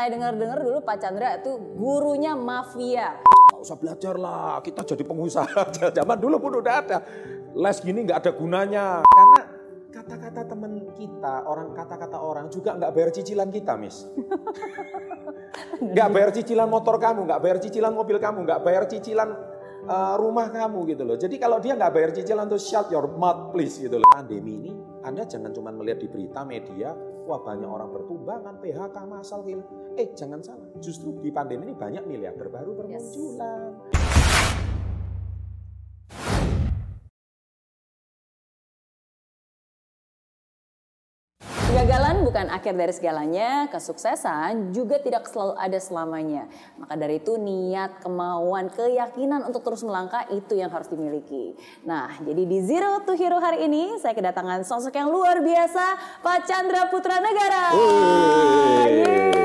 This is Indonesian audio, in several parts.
Saya dengar-dengar dulu Pak Chandra itu gurunya mafia. Nggak usah belajar lah, kita jadi pengusaha. Zaman dulu pun udah ada. Les gini nggak ada gunanya. Karena kata-kata teman kita, orang kata-kata orang juga nggak bayar cicilan kita, Miss. Nggak bayar cicilan motor kamu, nggak bayar cicilan mobil kamu, nggak bayar cicilan uh, rumah kamu gitu loh. Jadi kalau dia nggak bayar cicilan tuh shut your mouth please gitu loh. Pandemi ini Anda jangan cuma melihat di berita media, wah banyak orang bertumbangan, PHK masal. Eh jangan salah, justru di pandemi ini banyak miliarder baru bermunculan. Kegagalan bukan akhir dari segalanya, kesuksesan juga tidak selalu ada selamanya. Maka dari itu niat, kemauan, keyakinan untuk terus melangkah itu yang harus dimiliki. Nah, jadi di Zero to Hero hari ini saya kedatangan sosok yang luar biasa, Pak Chandra Putra Negara. Yeay.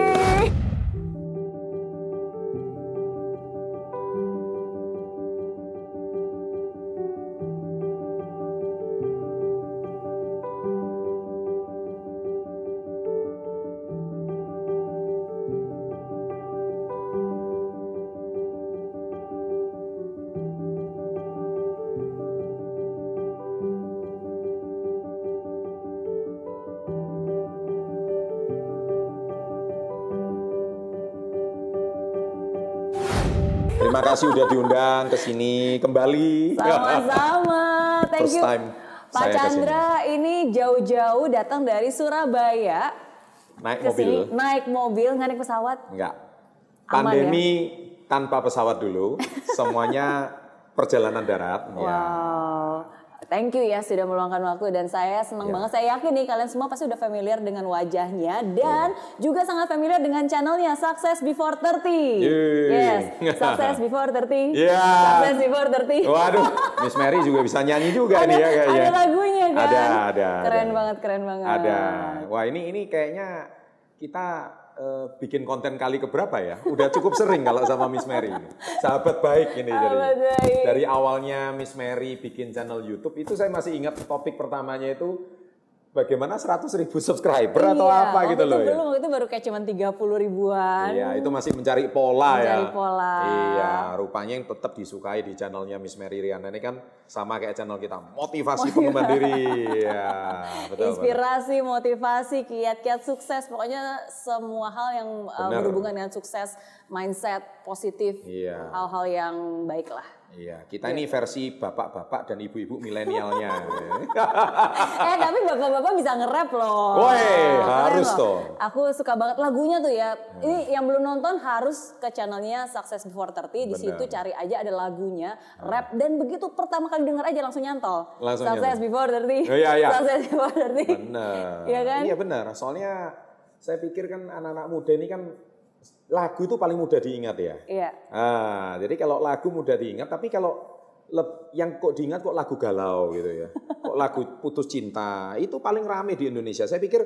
Kasih udah diundang ke sini kembali. Sama-sama. Thank First you. time Pak saya ke sini. Chandra ini jauh-jauh datang dari Surabaya Naik ke sini mobil? naik mobil nggak naik pesawat. Enggak. Aman Pandemi tanpa pesawat dulu, semuanya perjalanan darat. Ya. Thank you ya sudah meluangkan waktu dan saya senang Ya. banget. Saya yakin nih kalian semua pasti udah familiar dengan wajahnya dan juga sangat familiar dengan channelnya Success Before 30. Yeay. Yes, Success Before 30. Iya. Success Before 30. Waduh, Miss Mary juga bisa nyanyi juga ada, nih ya kayaknya. ada lagunya kan? Ada, ada. Keren ada. banget, keren banget. Ada. Wah ini ini kayaknya kita eh, bikin konten kali keberapa ya? Udah cukup sering kalau sama Miss Mary. ini. Sahabat baik ini jadi. Baik. Dari awalnya Miss Mary bikin channel YouTube itu saya masih ingat topik pertamanya itu bagaimana 100 ribu subscriber atau Iya, apa waktu gitu itu loh ya. Belum, itu baru kayak cuman 30 ribuan. Iya, itu masih mencari pola ya. Mencari pola. Iya, rupanya yang tetap disukai di channelnya Miss Mary Riana ini kan sama kayak channel kita, motivasi pengembangan diri. Iya, betul. betul. Inspirasi, motivasi, kiat-kiat sukses, pokoknya semua hal yang uh, Benar. berhubungan dengan sukses, mindset positif, Iya. hal-hal yang baik lah. Iya, kita ini versi bapak-bapak dan ibu-ibu milenialnya. eh tapi bapak-bapak bisa nge-rap loh. Woi, harus loh. tuh. Aku suka banget lagunya tuh ya. Ini yang belum nonton harus ke channelnya Success Before 30. Di situ cari aja ada lagunya, rap dan begitu pertama kali denger aja langsung nyantol. Langsung Success nyantol. Before 30. Oh, iya, iya. Success Before 30. benar. Iya kan? Iya benar. Soalnya saya pikir kan anak-anak muda ini kan lagu itu paling mudah diingat ya. Iya. Ah, jadi kalau lagu mudah diingat, tapi kalau yang kok diingat kok lagu galau gitu ya. Kok lagu putus cinta, itu paling rame di Indonesia. Saya pikir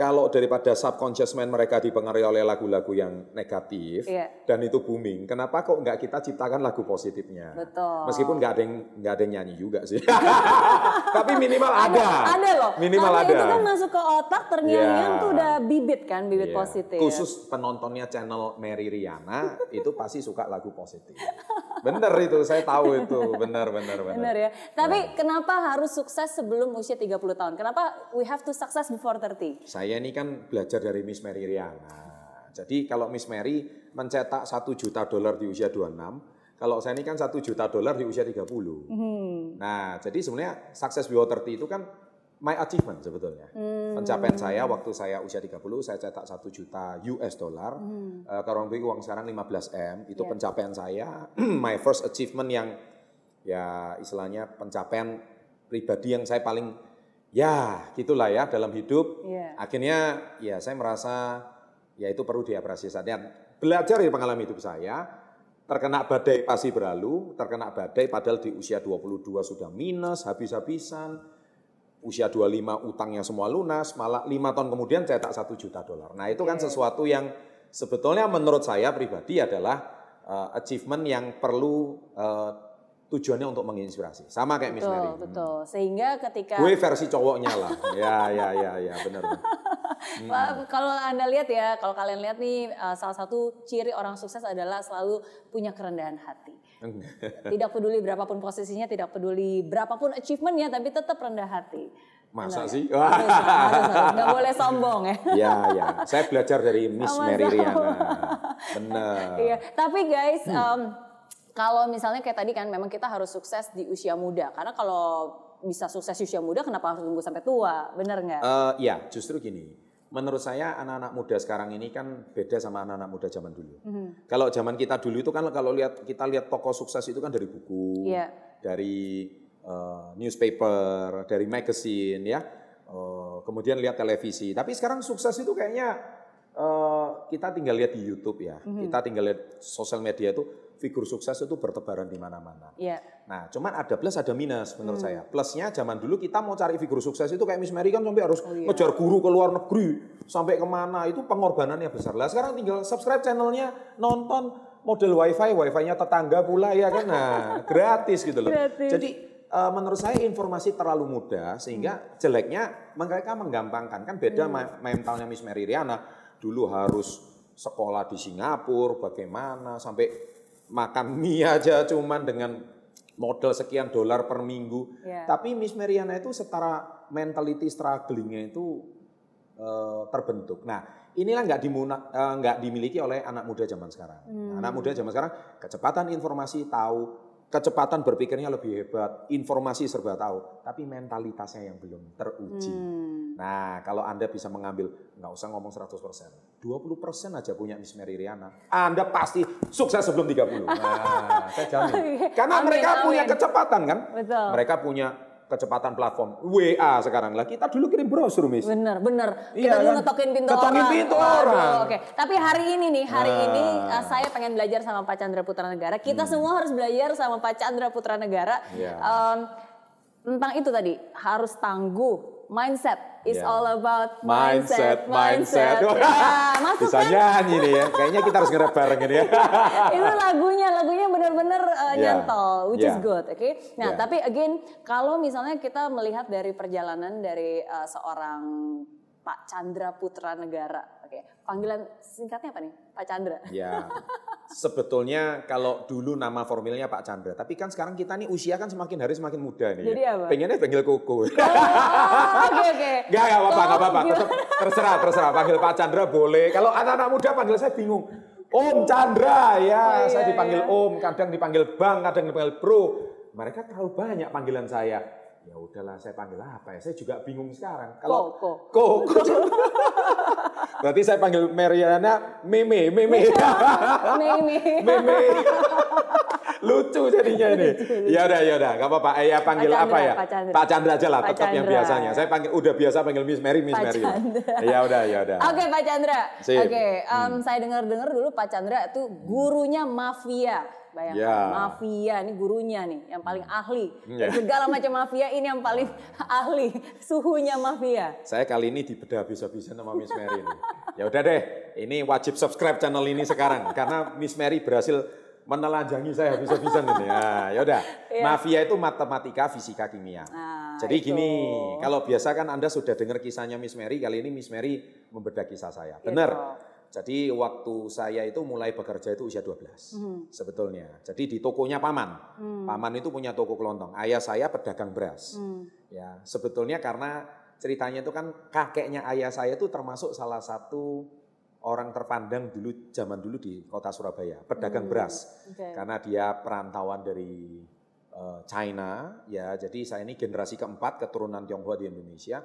kalau daripada subconscious mind mereka dipengaruhi oleh lagu-lagu yang negatif Iya. dan itu booming, kenapa kok nggak kita ciptakan lagu positifnya? Betul. Meskipun nggak ada yang nggak ada yang nyanyi juga sih. tapi minimal ada. Ada loh. Minimal Karena ada. itu kan masuk ke otak terngiang-ngiang Iya. tuh udah bibit kan, bibit Iya. positif. Khusus penontonnya channel Mary Riana itu pasti suka lagu positif. Bener itu, saya tahu itu. Bener, bener, bener. Benar ya. Tapi kenapa harus sukses sebelum usia 30 tahun? Kenapa we have to success before 30? Saya ini kan belajar dari Miss Mary Riana. Jadi kalau Miss Mary mencetak 1 juta dolar di usia 26, kalau saya ini kan 1 juta dolar di usia 30. Hmm. Nah, jadi sebenarnya success before 30 itu kan my achievement sebetulnya. Hmm. Pencapaian saya waktu saya usia 30, saya cetak 1 juta US dollar. Kalau lebih uang sekarang 15 M, itu Hmm. Iya. pencapaian saya, my first achievement yang ya istilahnya pencapaian pribadi yang saya paling ya gitulah ya dalam hidup. Iya. Akhirnya ya saya merasa ya itu perlu diapresiasi. Dan belajar dari pengalaman hidup saya, terkena badai pasti berlalu, terkena badai padahal di usia 22 sudah minus, habis-habisan, usia 25 utangnya semua lunas, malah lima tahun kemudian cetak satu juta dolar. Nah itu kan Oke. sesuatu yang sebetulnya menurut saya pribadi adalah uh, achievement yang perlu uh, tujuannya untuk menginspirasi. Sama kayak Miss Mary. betul. Sehingga ketika Gue versi cowoknya lah. ya, ya, ya, ya, benar. Wah, Kalau anda lihat ya, kalau kalian lihat nih uh, salah satu ciri orang sukses adalah selalu punya kerendahan hati. Tidak peduli berapapun posisinya, tidak peduli berapapun achievementnya, tapi tetap rendah hati. Masa Benar sih? ya? Harus, harus. Nggak boleh sombong ya. ya, ya. Saya belajar dari Miss Sama-sama. Mary Riana. Benar. Iya, tapi guys, Hmm. um, kalau misalnya kayak tadi kan, memang kita harus sukses di usia muda. Karena kalau bisa sukses di usia muda, kenapa harus tunggu sampai tua? Bener nggak? Eh, ya, justru gini. Menurut saya anak-anak muda sekarang ini kan beda sama anak-anak muda zaman dulu. Mhm. Kalau zaman kita dulu itu kan kalau lihat kita lihat tokoh sukses itu kan dari buku, Iya. dari eh, newspaper, dari magazine ya. Eh, kemudian lihat televisi. Tapi sekarang sukses itu kayaknya kita tinggal lihat di YouTube ya. Mhm. Kita tinggal lihat sosial media itu figur sukses itu bertebaran di mana-mana. Iya. Nah, cuman ada plus ada minus menurut Hmm. saya. Plusnya zaman dulu kita mau cari figur sukses itu kayak Miss Mary kan sampai harus Oh, iya. ngejar guru ke luar negeri, sampai ke mana itu pengorbanannya besar. Lah sekarang tinggal subscribe channelnya, nonton model wifi, wifi-nya tetangga pula ya kan, nah gratis gitu loh. Gratis. Jadi eh, menurut saya informasi terlalu mudah sehingga jeleknya mereka menggampangkan kan beda Hmm. mentalnya Miss Mary Riana dulu harus sekolah di Singapura bagaimana sampai makan mie aja cuman dengan modal sekian dolar per minggu. Iya. Tapi Miss Mariana itu setara mentality strugglingnya itu eh, terbentuk. Nah inilah nggak eh, nggak dimiliki oleh anak muda zaman sekarang. Nah, anak muda zaman sekarang kecepatan informasi tahu, kecepatan berpikirnya lebih hebat, informasi serba tahu, tapi mentalitasnya yang belum teruji. Hmm. Nah, kalau Anda bisa mengambil, nggak usah ngomong 100%, 20% aja punya Miss Mary Riana, Anda pasti sukses sebelum 30. Nah, saya jamin. Karena Amin, mereka punya amin. kecepatan kan? Betul. Mereka punya kecepatan platform WA sekarang lah. Kita dulu kirim brosur, Miss. Bener, bener. Iya Kita dulu kan? ngetokin pintu Ketokin orang. pintu orang. Oke, tapi hari ini nih, hari Nah. ini uh, saya pengen belajar sama Pak Chandra Putra Negara. Kita semua harus belajar sama Pak Chandra Putra Negara. Hmm. Iya. Um, tentang itu tadi, harus tangguh. Mindset is Iya. all about Mindset, mindset. mindset. Ya, masuk Bisa kan? nyanyi nih ya. Kayaknya kita harus nge-rap bareng ini ya. itu lagunya lagunya benar-benar uh, Yeah. nyantol which is Yeah. good oke nah Yeah. tapi again kalau misalnya kita melihat dari perjalanan dari uh, seorang Pak Chandra Putra Negara oke panggilan singkatnya apa nih Pak Chandra Ya, sebetulnya kalau dulu nama formilnya Pak Chandra, tapi kan sekarang kita nih usia kan semakin hari semakin muda nih. Jadi ya. apa? Pengennya panggil Koko. Oh, oke oke Gak, gak apa-apa, gak apa-apa. Terserah, terserah. Panggil Pak Chandra boleh. Kalau anak-anak muda panggil saya bingung. Om Chandra, ya. Oh, saya iya, dipanggil iya. Om, kadang dipanggil Bang, kadang dipanggil Bro. Mereka terlalu banyak panggilan saya. Ya udahlah, saya panggil apa ya? Saya juga bingung sekarang. Kalau Koko. Koko. Berarti saya panggil Mariana Meme, Meme. Mimi Meme. Lucu jadinya ini. Ya udah, ya udah, enggak apa-apa. Eh, ya panggil Pak apa ya? Pak Chandra. Pak Chandra aja lah, Pak tetap yang biasanya. Saya panggil udah biasa panggil Miss Mary, Miss Pak Mary. Chandra. Ya udah, ya udah. Oke Pak Chandra. Hmm. Oke, em, saya dengar-dengar dulu Pak Chandra itu gurunya mafia. Bayangkan, Ya. mafia ini gurunya nih yang paling ahli. Ya. Segala macam mafia ini yang paling ahli. Suhunya mafia. Saya kali ini dibedah habis-habisan sama Miss Mary ini. Ya udah deh, ini wajib subscribe channel ini sekarang karena Miss Mary berhasil menelanjangi saya habis-habisan ini. Ya, ya udah. Iya. Mafia itu matematika, fisika, kimia. Nah, Jadi itu. gini, kalau biasa kan Anda sudah dengar kisahnya Miss Mary, kali ini Miss Mary membedah kisah saya. Gitu. Benar. Jadi waktu saya itu mulai bekerja itu usia 12 Hmm. sebetulnya. Jadi di tokonya paman. Paman itu punya toko kelontong. Ayah saya pedagang beras. Hmm. Ya, sebetulnya karena ceritanya itu kan kakeknya ayah saya itu termasuk salah satu orang terpandang dulu zaman dulu di kota Surabaya, pedagang Hmm, beras. oke. Karena dia perantauan dari eh, China, ya. Jadi saya ini generasi keempat keturunan Tionghoa di Indonesia.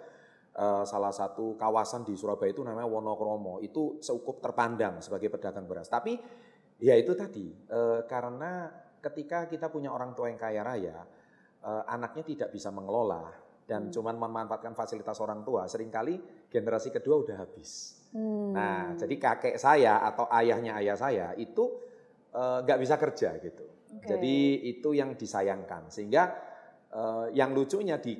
Eh, salah satu kawasan di Surabaya itu namanya Wonokromo. Itu cukup terpandang sebagai pedagang beras. Tapi ya itu tadi eh, karena ketika kita punya orang tua yang kaya raya, eh, anaknya tidak bisa mengelola dan cuman memanfaatkan fasilitas orang tua, sering kali generasi kedua udah habis. Hmm. Nah, jadi kakek saya atau ayahnya ayah saya itu eh, nggak bisa kerja gitu. Oke. Jadi itu yang disayangkan. Sehingga eh, yang lucunya di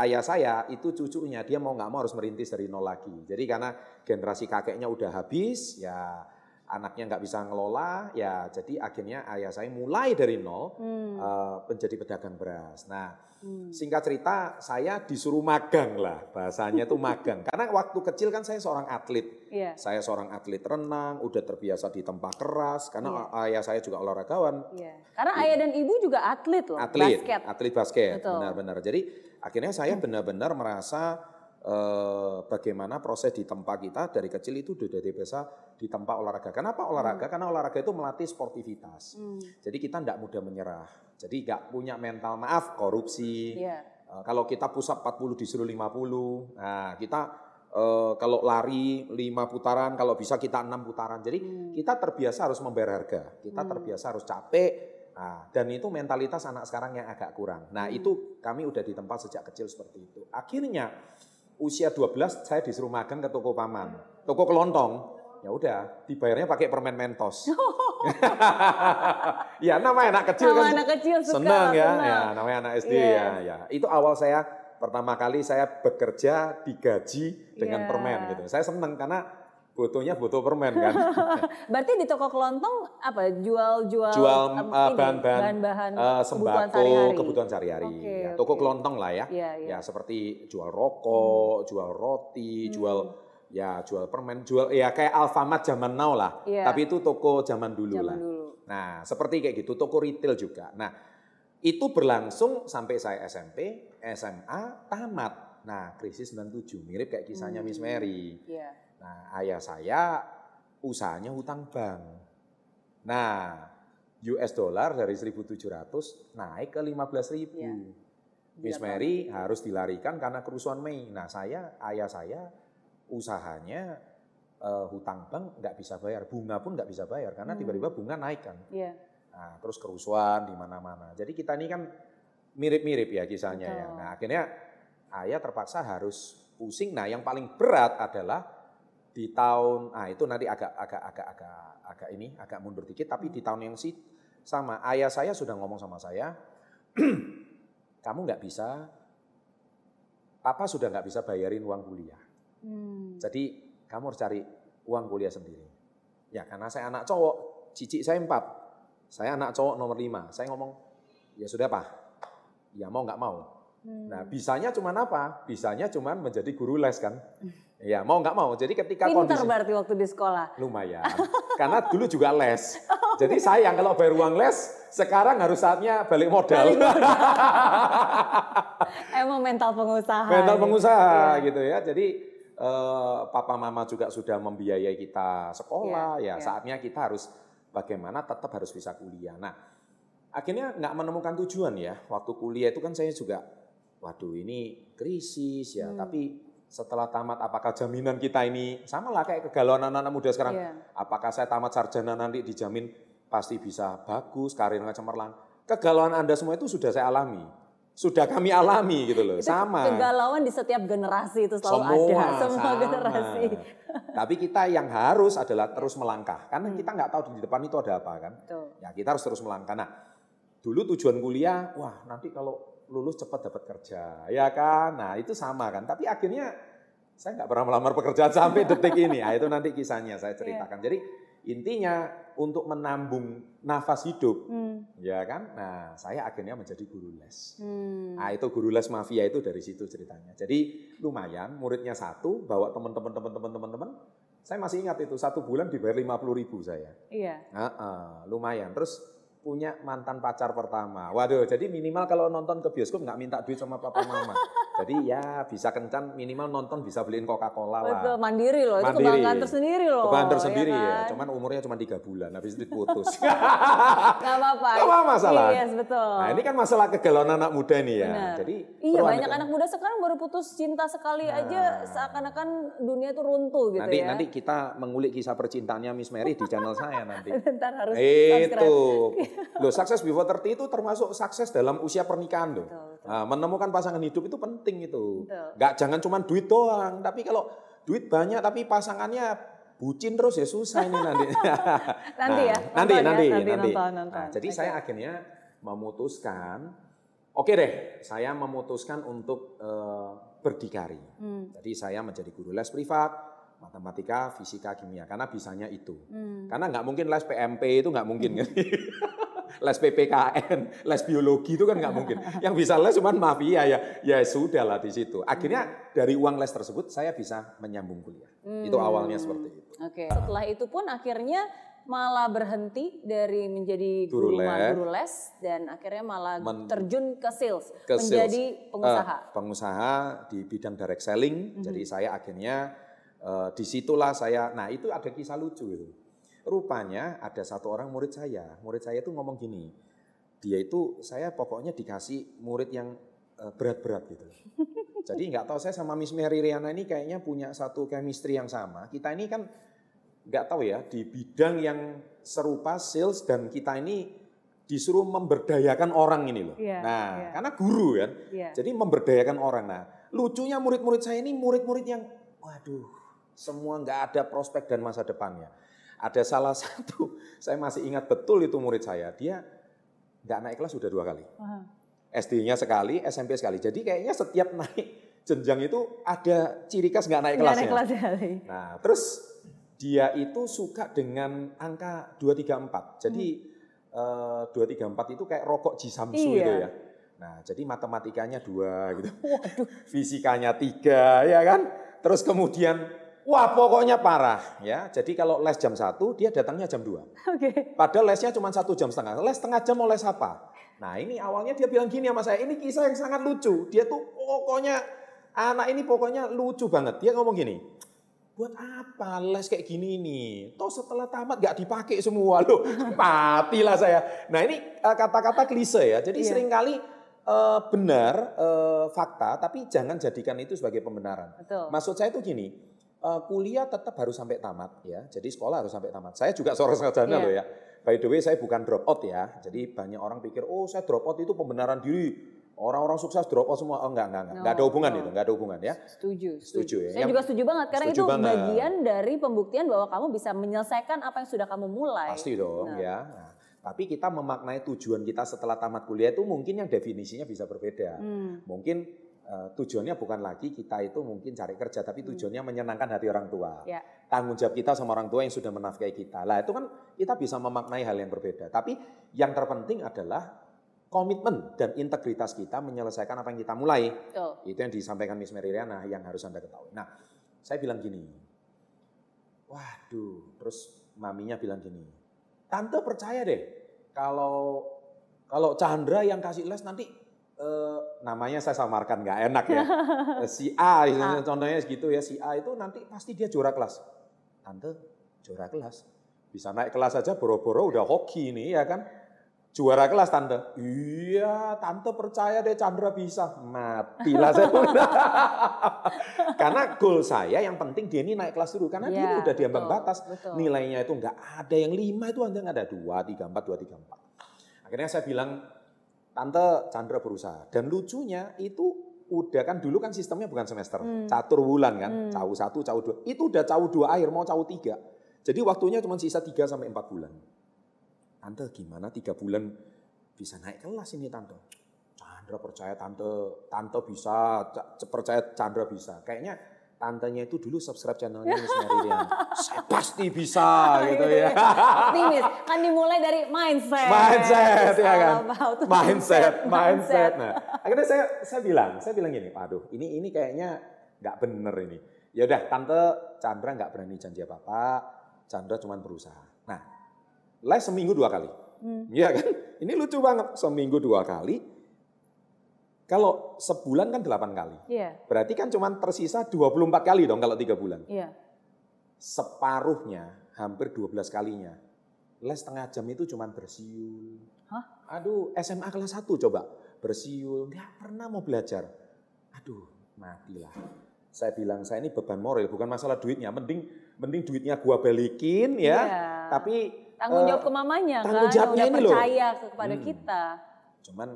ayah saya itu cucunya dia mau nggak mau harus merintis dari nol lagi. Jadi karena generasi kakeknya udah habis, ya anaknya nggak bisa ngelola, ya jadi akhirnya ayah saya mulai dari nol Hmm. eh, menjadi pedagang beras. Nah, Hmm. Singkat cerita, saya disuruh magang lah, bahasanya itu magang. Karena waktu kecil kan saya seorang atlet. Iya. Saya seorang atlet renang, udah terbiasa di tempat keras, karena ayah saya juga olahragawan. Iya. Karena ayah dan ibu juga atlet loh, Atlet, basket. atlet basket, benar-benar. Jadi akhirnya saya benar-benar merasa eh, bagaimana proses di tempat kita dari kecil itu udah dari biasa di tempat olahraga. Kenapa olahraga? Karena olahraga itu melatih sportivitas. Hmm. Jadi kita tidak mudah menyerah. Jadi nggak punya mental maaf korupsi. Iya. Eh, kalau kita pusat 40 disuruh 50. Nah, kita eh, kalau lari 5 putaran, kalau bisa kita 6 putaran. Jadi Hmm. kita terbiasa harus membayar harga. Kita Hmm. terbiasa harus capek. Nah, dan itu mentalitas anak sekarang yang agak kurang. Nah, Hmm. itu kami udah di tempat sejak kecil seperti itu. Akhirnya usia 12 saya disuruh magang ke toko paman. Toko kelontong. Ya udah, dibayarnya pakai permen Mentos. ya namanya anak kecil Sama kan anak kecil suka senang ya, senang. ya namanya anak SD Iya. ya, ya. Itu awal saya pertama kali saya bekerja digaji dengan Iya. permen gitu. Saya senang karena butuhnya butuh permen kan. Berarti di toko kelontong apa jual-jual Jual uh, ini, bahan-bahan uh, kebutuhan sembako, sehari-hari. kebutuhan sehari-hari. Oke, ya, toko oke. kelontong lah ya. Iya, iya. Ya seperti jual rokok, jual roti, Hmm. jual ya jual permen, jual ya kayak Alfamart zaman now lah. Iya. Tapi itu toko zaman dulu Zaman lah. dulu. Nah, seperti kayak gitu, toko retail juga. Nah, itu berlangsung sampai saya SMP, SMA, tamat. Nah, krisis 97, mirip kayak kisahnya Miss Hmm. Mary. Iya. Nah, ayah saya usahanya hutang bank. Nah, US dollar dari 1.700 naik ke 15.000. Iya. Miss Gila Mary harus dilarikan karena kerusuhan Mei. Nah, saya, ayah saya usahanya eh, hutang bank nggak bisa bayar, bunga pun nggak bisa bayar karena Hmm. tiba-tiba bunga naik kan. Iya. Nah, terus kerusuhan di mana-mana. Jadi kita ini kan mirip-mirip ya kisahnya ya. Nah, akhirnya ayah terpaksa harus pusing. Nah, yang paling berat adalah di tahun ah itu nanti agak agak agak agak agak ini agak mundur dikit tapi di tahun yang sih sama ayah saya sudah ngomong sama saya kamu nggak bisa papa sudah nggak bisa bayarin uang kuliah Hmm. jadi kamu harus cari uang kuliah sendiri. Ya karena saya anak cowok, cicik saya empat. Saya anak cowok nomor lima. Saya ngomong, ya sudah pak, ya mau nggak mau. Hmm. Nah bisanya cuman apa? Bisanya cuman menjadi guru les kan. Ya mau nggak mau. Jadi ketika Pintar kondisi berarti waktu di sekolah. lumayan. Karena dulu juga les. Jadi sayang kalau bayar uang les, sekarang harus saatnya balik modal. Emang mental pengusaha. mental ya. pengusaha Iya. gitu ya. Jadi eh, papa mama juga sudah membiayai kita sekolah, Iya, ya iya. saatnya kita harus bagaimana tetap harus bisa kuliah. Nah, akhirnya nggak menemukan tujuan ya. Waktu kuliah itu kan saya juga, waduh ini krisis ya. Hmm. Tapi setelah tamat, apakah jaminan kita ini sama lah kayak kegalauan anak-anak muda sekarang? Iya. Apakah saya tamat sarjana nanti dijamin pasti bisa bagus, karirnya cemerlang? Kegalauan Anda semua itu sudah saya alami. Sudah kami alami gitu loh, Itu sama. Kegalauan di setiap generasi itu selalu Semua, ada. Semua sama. generasi. Tapi kita yang harus adalah terus melangkah. Karena Hmm. kita nggak tahu di depan itu ada apa kan. Betul. Ya kita harus terus melangkah. Nah, dulu tujuan kuliah, wah nanti kalau lulus cepat dapat kerja, ya kan? Nah itu sama kan. Tapi akhirnya saya nggak pernah melamar pekerjaan sampai detik ini. Nah, itu nanti kisahnya saya Iya. ceritakan. Jadi intinya untuk menambung nafas hidup, Hmm. ya kan? Nah saya akhirnya menjadi guru les. Hmm. Nah itu guru les mafia itu dari situ ceritanya. Jadi lumayan muridnya satu bawa teman-teman teman-teman teman-teman. Saya masih ingat itu satu bulan dibayar 50 ribu saya. Iya. Nah, eh, lumayan. Terus punya mantan pacar pertama. Waduh, jadi minimal kalau nonton ke bioskop nggak minta duit sama papa mama. jadi ya bisa kencan minimal nonton bisa beliin Coca-Cola lah. Betul, mandiri loh. Itu Mandiri. kebanggaan tersendiri loh. Kebanggaan tersendiri ya, kan? cuman umurnya cuma tiga bulan, habis itu putus. Nggak apa-apa. Nggak apa masalah. Yes, betul. nah ini kan masalah kegalauan anak muda nih ya. Benar. Jadi Iya banyak ada- anak muda sekarang baru putus cinta sekali Nah. aja seakan-akan dunia itu runtuh gitu nanti ya. nanti kita mengulik kisah percintaannya Miss Mary di channel saya nanti. Ntar harus itu. Loh, sukses before 30 itu termasuk sukses dalam usia pernikahan loh. Betul. Nah, menemukan pasangan hidup itu penting itu. Betul. Nggak jangan cuma duit doang, tapi kalau duit banyak tapi pasangannya bucin terus ya susah ini nanti. Nanti ya, nanti, nonton ya, nanti, nanti nanti. nonton, nonton. Nah, jadi Oke. saya akhirnya memutuskan, oke deh, saya memutuskan untuk eh, berdikari. Hmm. Jadi saya menjadi guru les privat, matematika, fisika, kimia, karena bisanya itu. Hmm. Karena nggak mungkin les PMP itu nggak mungkin kan. les PPKN, les biologi itu kan nggak mungkin. Yang bisa les cuma mafia ya, ya sudah lah di situ. Akhirnya dari uang les tersebut saya bisa menyambung kuliah. Itu awalnya seperti itu. Oke. Setelah itu pun akhirnya malah berhenti dari menjadi Guru guru, les. guru les dan akhirnya malah Men- terjun ke sales, Ke menjadi sales. pengusaha. Eh, pengusaha di bidang direct selling. Jadi saya akhirnya eh, di situlah saya. Nah itu ada kisah lucu itu. Rupanya ada satu orang murid saya. Murid saya itu ngomong gini. Dia itu saya pokoknya dikasih murid yang eh, berat-berat gitu. Jadi nggak tahu saya sama Miss Mary Riana ini kayaknya punya satu chemistry yang sama. Kita ini kan nggak tahu ya di bidang yang serupa sales dan kita ini disuruh memberdayakan orang ini loh. Iya, nah, iya. karena guru kan. Iya. Jadi memberdayakan orang. Nah, lucunya murid-murid saya ini murid-murid yang waduh, semua nggak ada prospek dan masa depannya. Ada salah satu, saya masih ingat betul itu murid saya. Dia nggak naik kelas sudah dua kali. SD-nya sekali, SMP sekali. Jadi kayaknya setiap naik jenjang itu ada ciri khas nggak naik Nggak kelasnya. naik kelas sekali. Nah, terus dia itu suka dengan angka 234. Jadi eh, 234 itu kayak rokok Jisamsu Iya. itu ya. Nah, jadi matematikanya dua gitu. Fisikanya tiga, ya kan? Terus kemudian, wah pokoknya parah ya. Jadi kalau les jam 1, dia datangnya jam 2. Oke. Padahal lesnya cuma satu jam setengah. Les setengah jam mau les apa? Nah ini awalnya dia bilang gini sama saya, ini kisah yang sangat lucu. Dia tuh pokoknya, anak ini pokoknya lucu banget. Dia ngomong gini, buat apa les kayak gini nih? Toh setelah tamat gak dipakai semua loh. Matilah saya. Nah ini eh, kata-kata klise ya. Jadi Iya. sering kali eh, benar eh, fakta, tapi jangan jadikan itu sebagai pembenaran. Betul. Maksud saya itu gini, eh, kuliah tetap harus sampai tamat ya. Jadi sekolah harus sampai tamat. Saya juga seorang sarjana Iya. loh ya. By the way saya bukan drop out ya. Jadi banyak orang pikir, oh saya drop out itu pembenaran diri. Orang-orang sukses drop out semua. Oh enggak, enggak, enggak. Enggak ada No, hubungan no. itu, enggak ada hubungan ya. Setuju. Setuju ya. Saya Yang- juga setuju banget karena Setuju itu banget. bagian dari pembuktian bahwa kamu bisa menyelesaikan apa yang sudah kamu mulai. Pasti dong Nah. ya. Nah, tapi kita memaknai tujuan kita setelah tamat kuliah itu mungkin yang definisinya bisa berbeda. Hmm. Mungkin eh, tujuannya bukan lagi kita itu mungkin cari kerja, tapi tujuannya menyenangkan hati orang tua. Ya. Tanggung jawab kita sama orang tua yang sudah menafkahi kita. Lah itu kan kita bisa memaknai hal yang berbeda. Tapi yang terpenting adalah komitmen dan integritas kita menyelesaikan apa yang kita mulai. Betul. Itu yang disampaikan Miss Mary Riana yang harus Anda ketahui. Nah, saya bilang gini, waduh, terus maminya bilang gini, tante percaya deh kalau kalau Chandra yang kasih les nanti eh, namanya saya samarkan nggak enak ya, Eh, si A, A. contohnya segitu ya, si A itu nanti pasti dia juara kelas. Tante juara kelas, bisa naik kelas aja boro-boro udah hoki nih ya kan. Juara kelas tante. Iya, tante percaya deh Chandra bisa. Matilah saya. karena goal saya yang penting dia ini naik kelas dulu. Karena dia Iya, ini udah di ambang batas. betul. Nilainya itu nggak ada yang lima itu ada nggak ada dua, tiga, empat, dua, tiga, empat. Akhirnya saya bilang, tante Chandra berusaha. Dan lucunya itu udah kan dulu kan sistemnya bukan semester, Hmm. catur bulan kan, Hmm. cawu satu, cawu dua. Itu udah cawu dua akhir, mau cawu tiga. Jadi waktunya cuma sisa tiga sampai empat bulan. Tante gimana tiga bulan bisa naik kelas ini tante? Chandra percaya tante, tante bisa, Ca- percaya Chandra bisa. Kayaknya tantenya itu dulu subscribe channelnya Miss Mary Rian. Saya pasti bisa gitu ya. Optimis. Kan dimulai dari mindset. mindset ya kan about mindset mindset nah akhirnya saya saya bilang saya bilang gini aduh ini ini kayaknya nggak bener ini ya udah tante Chandra nggak berani janji apa apa Chandra cuma berusaha nah les seminggu dua kali Hmm. Iya kan ini lucu banget seminggu dua kali kalau sebulan kan delapan kali Iya, berarti kan cuma tersisa 24 kali dong kalau tiga bulan iya. separuhnya, hampir 12 kalinya. Les setengah jam itu cuma bersiul. Hah? Aduh, SMA kelas 1 coba. Bersiul, nggak pernah mau belajar. Aduh, matilah. Saya bilang, saya ini beban moral, bukan masalah duitnya. Mending mending duitnya gua balikin ya. Iya. Tapi Tanggung eh, jawab ke mamanya tanggung kan, jawabnya udah ini loh. percaya kepada Hmm. kita. Cuman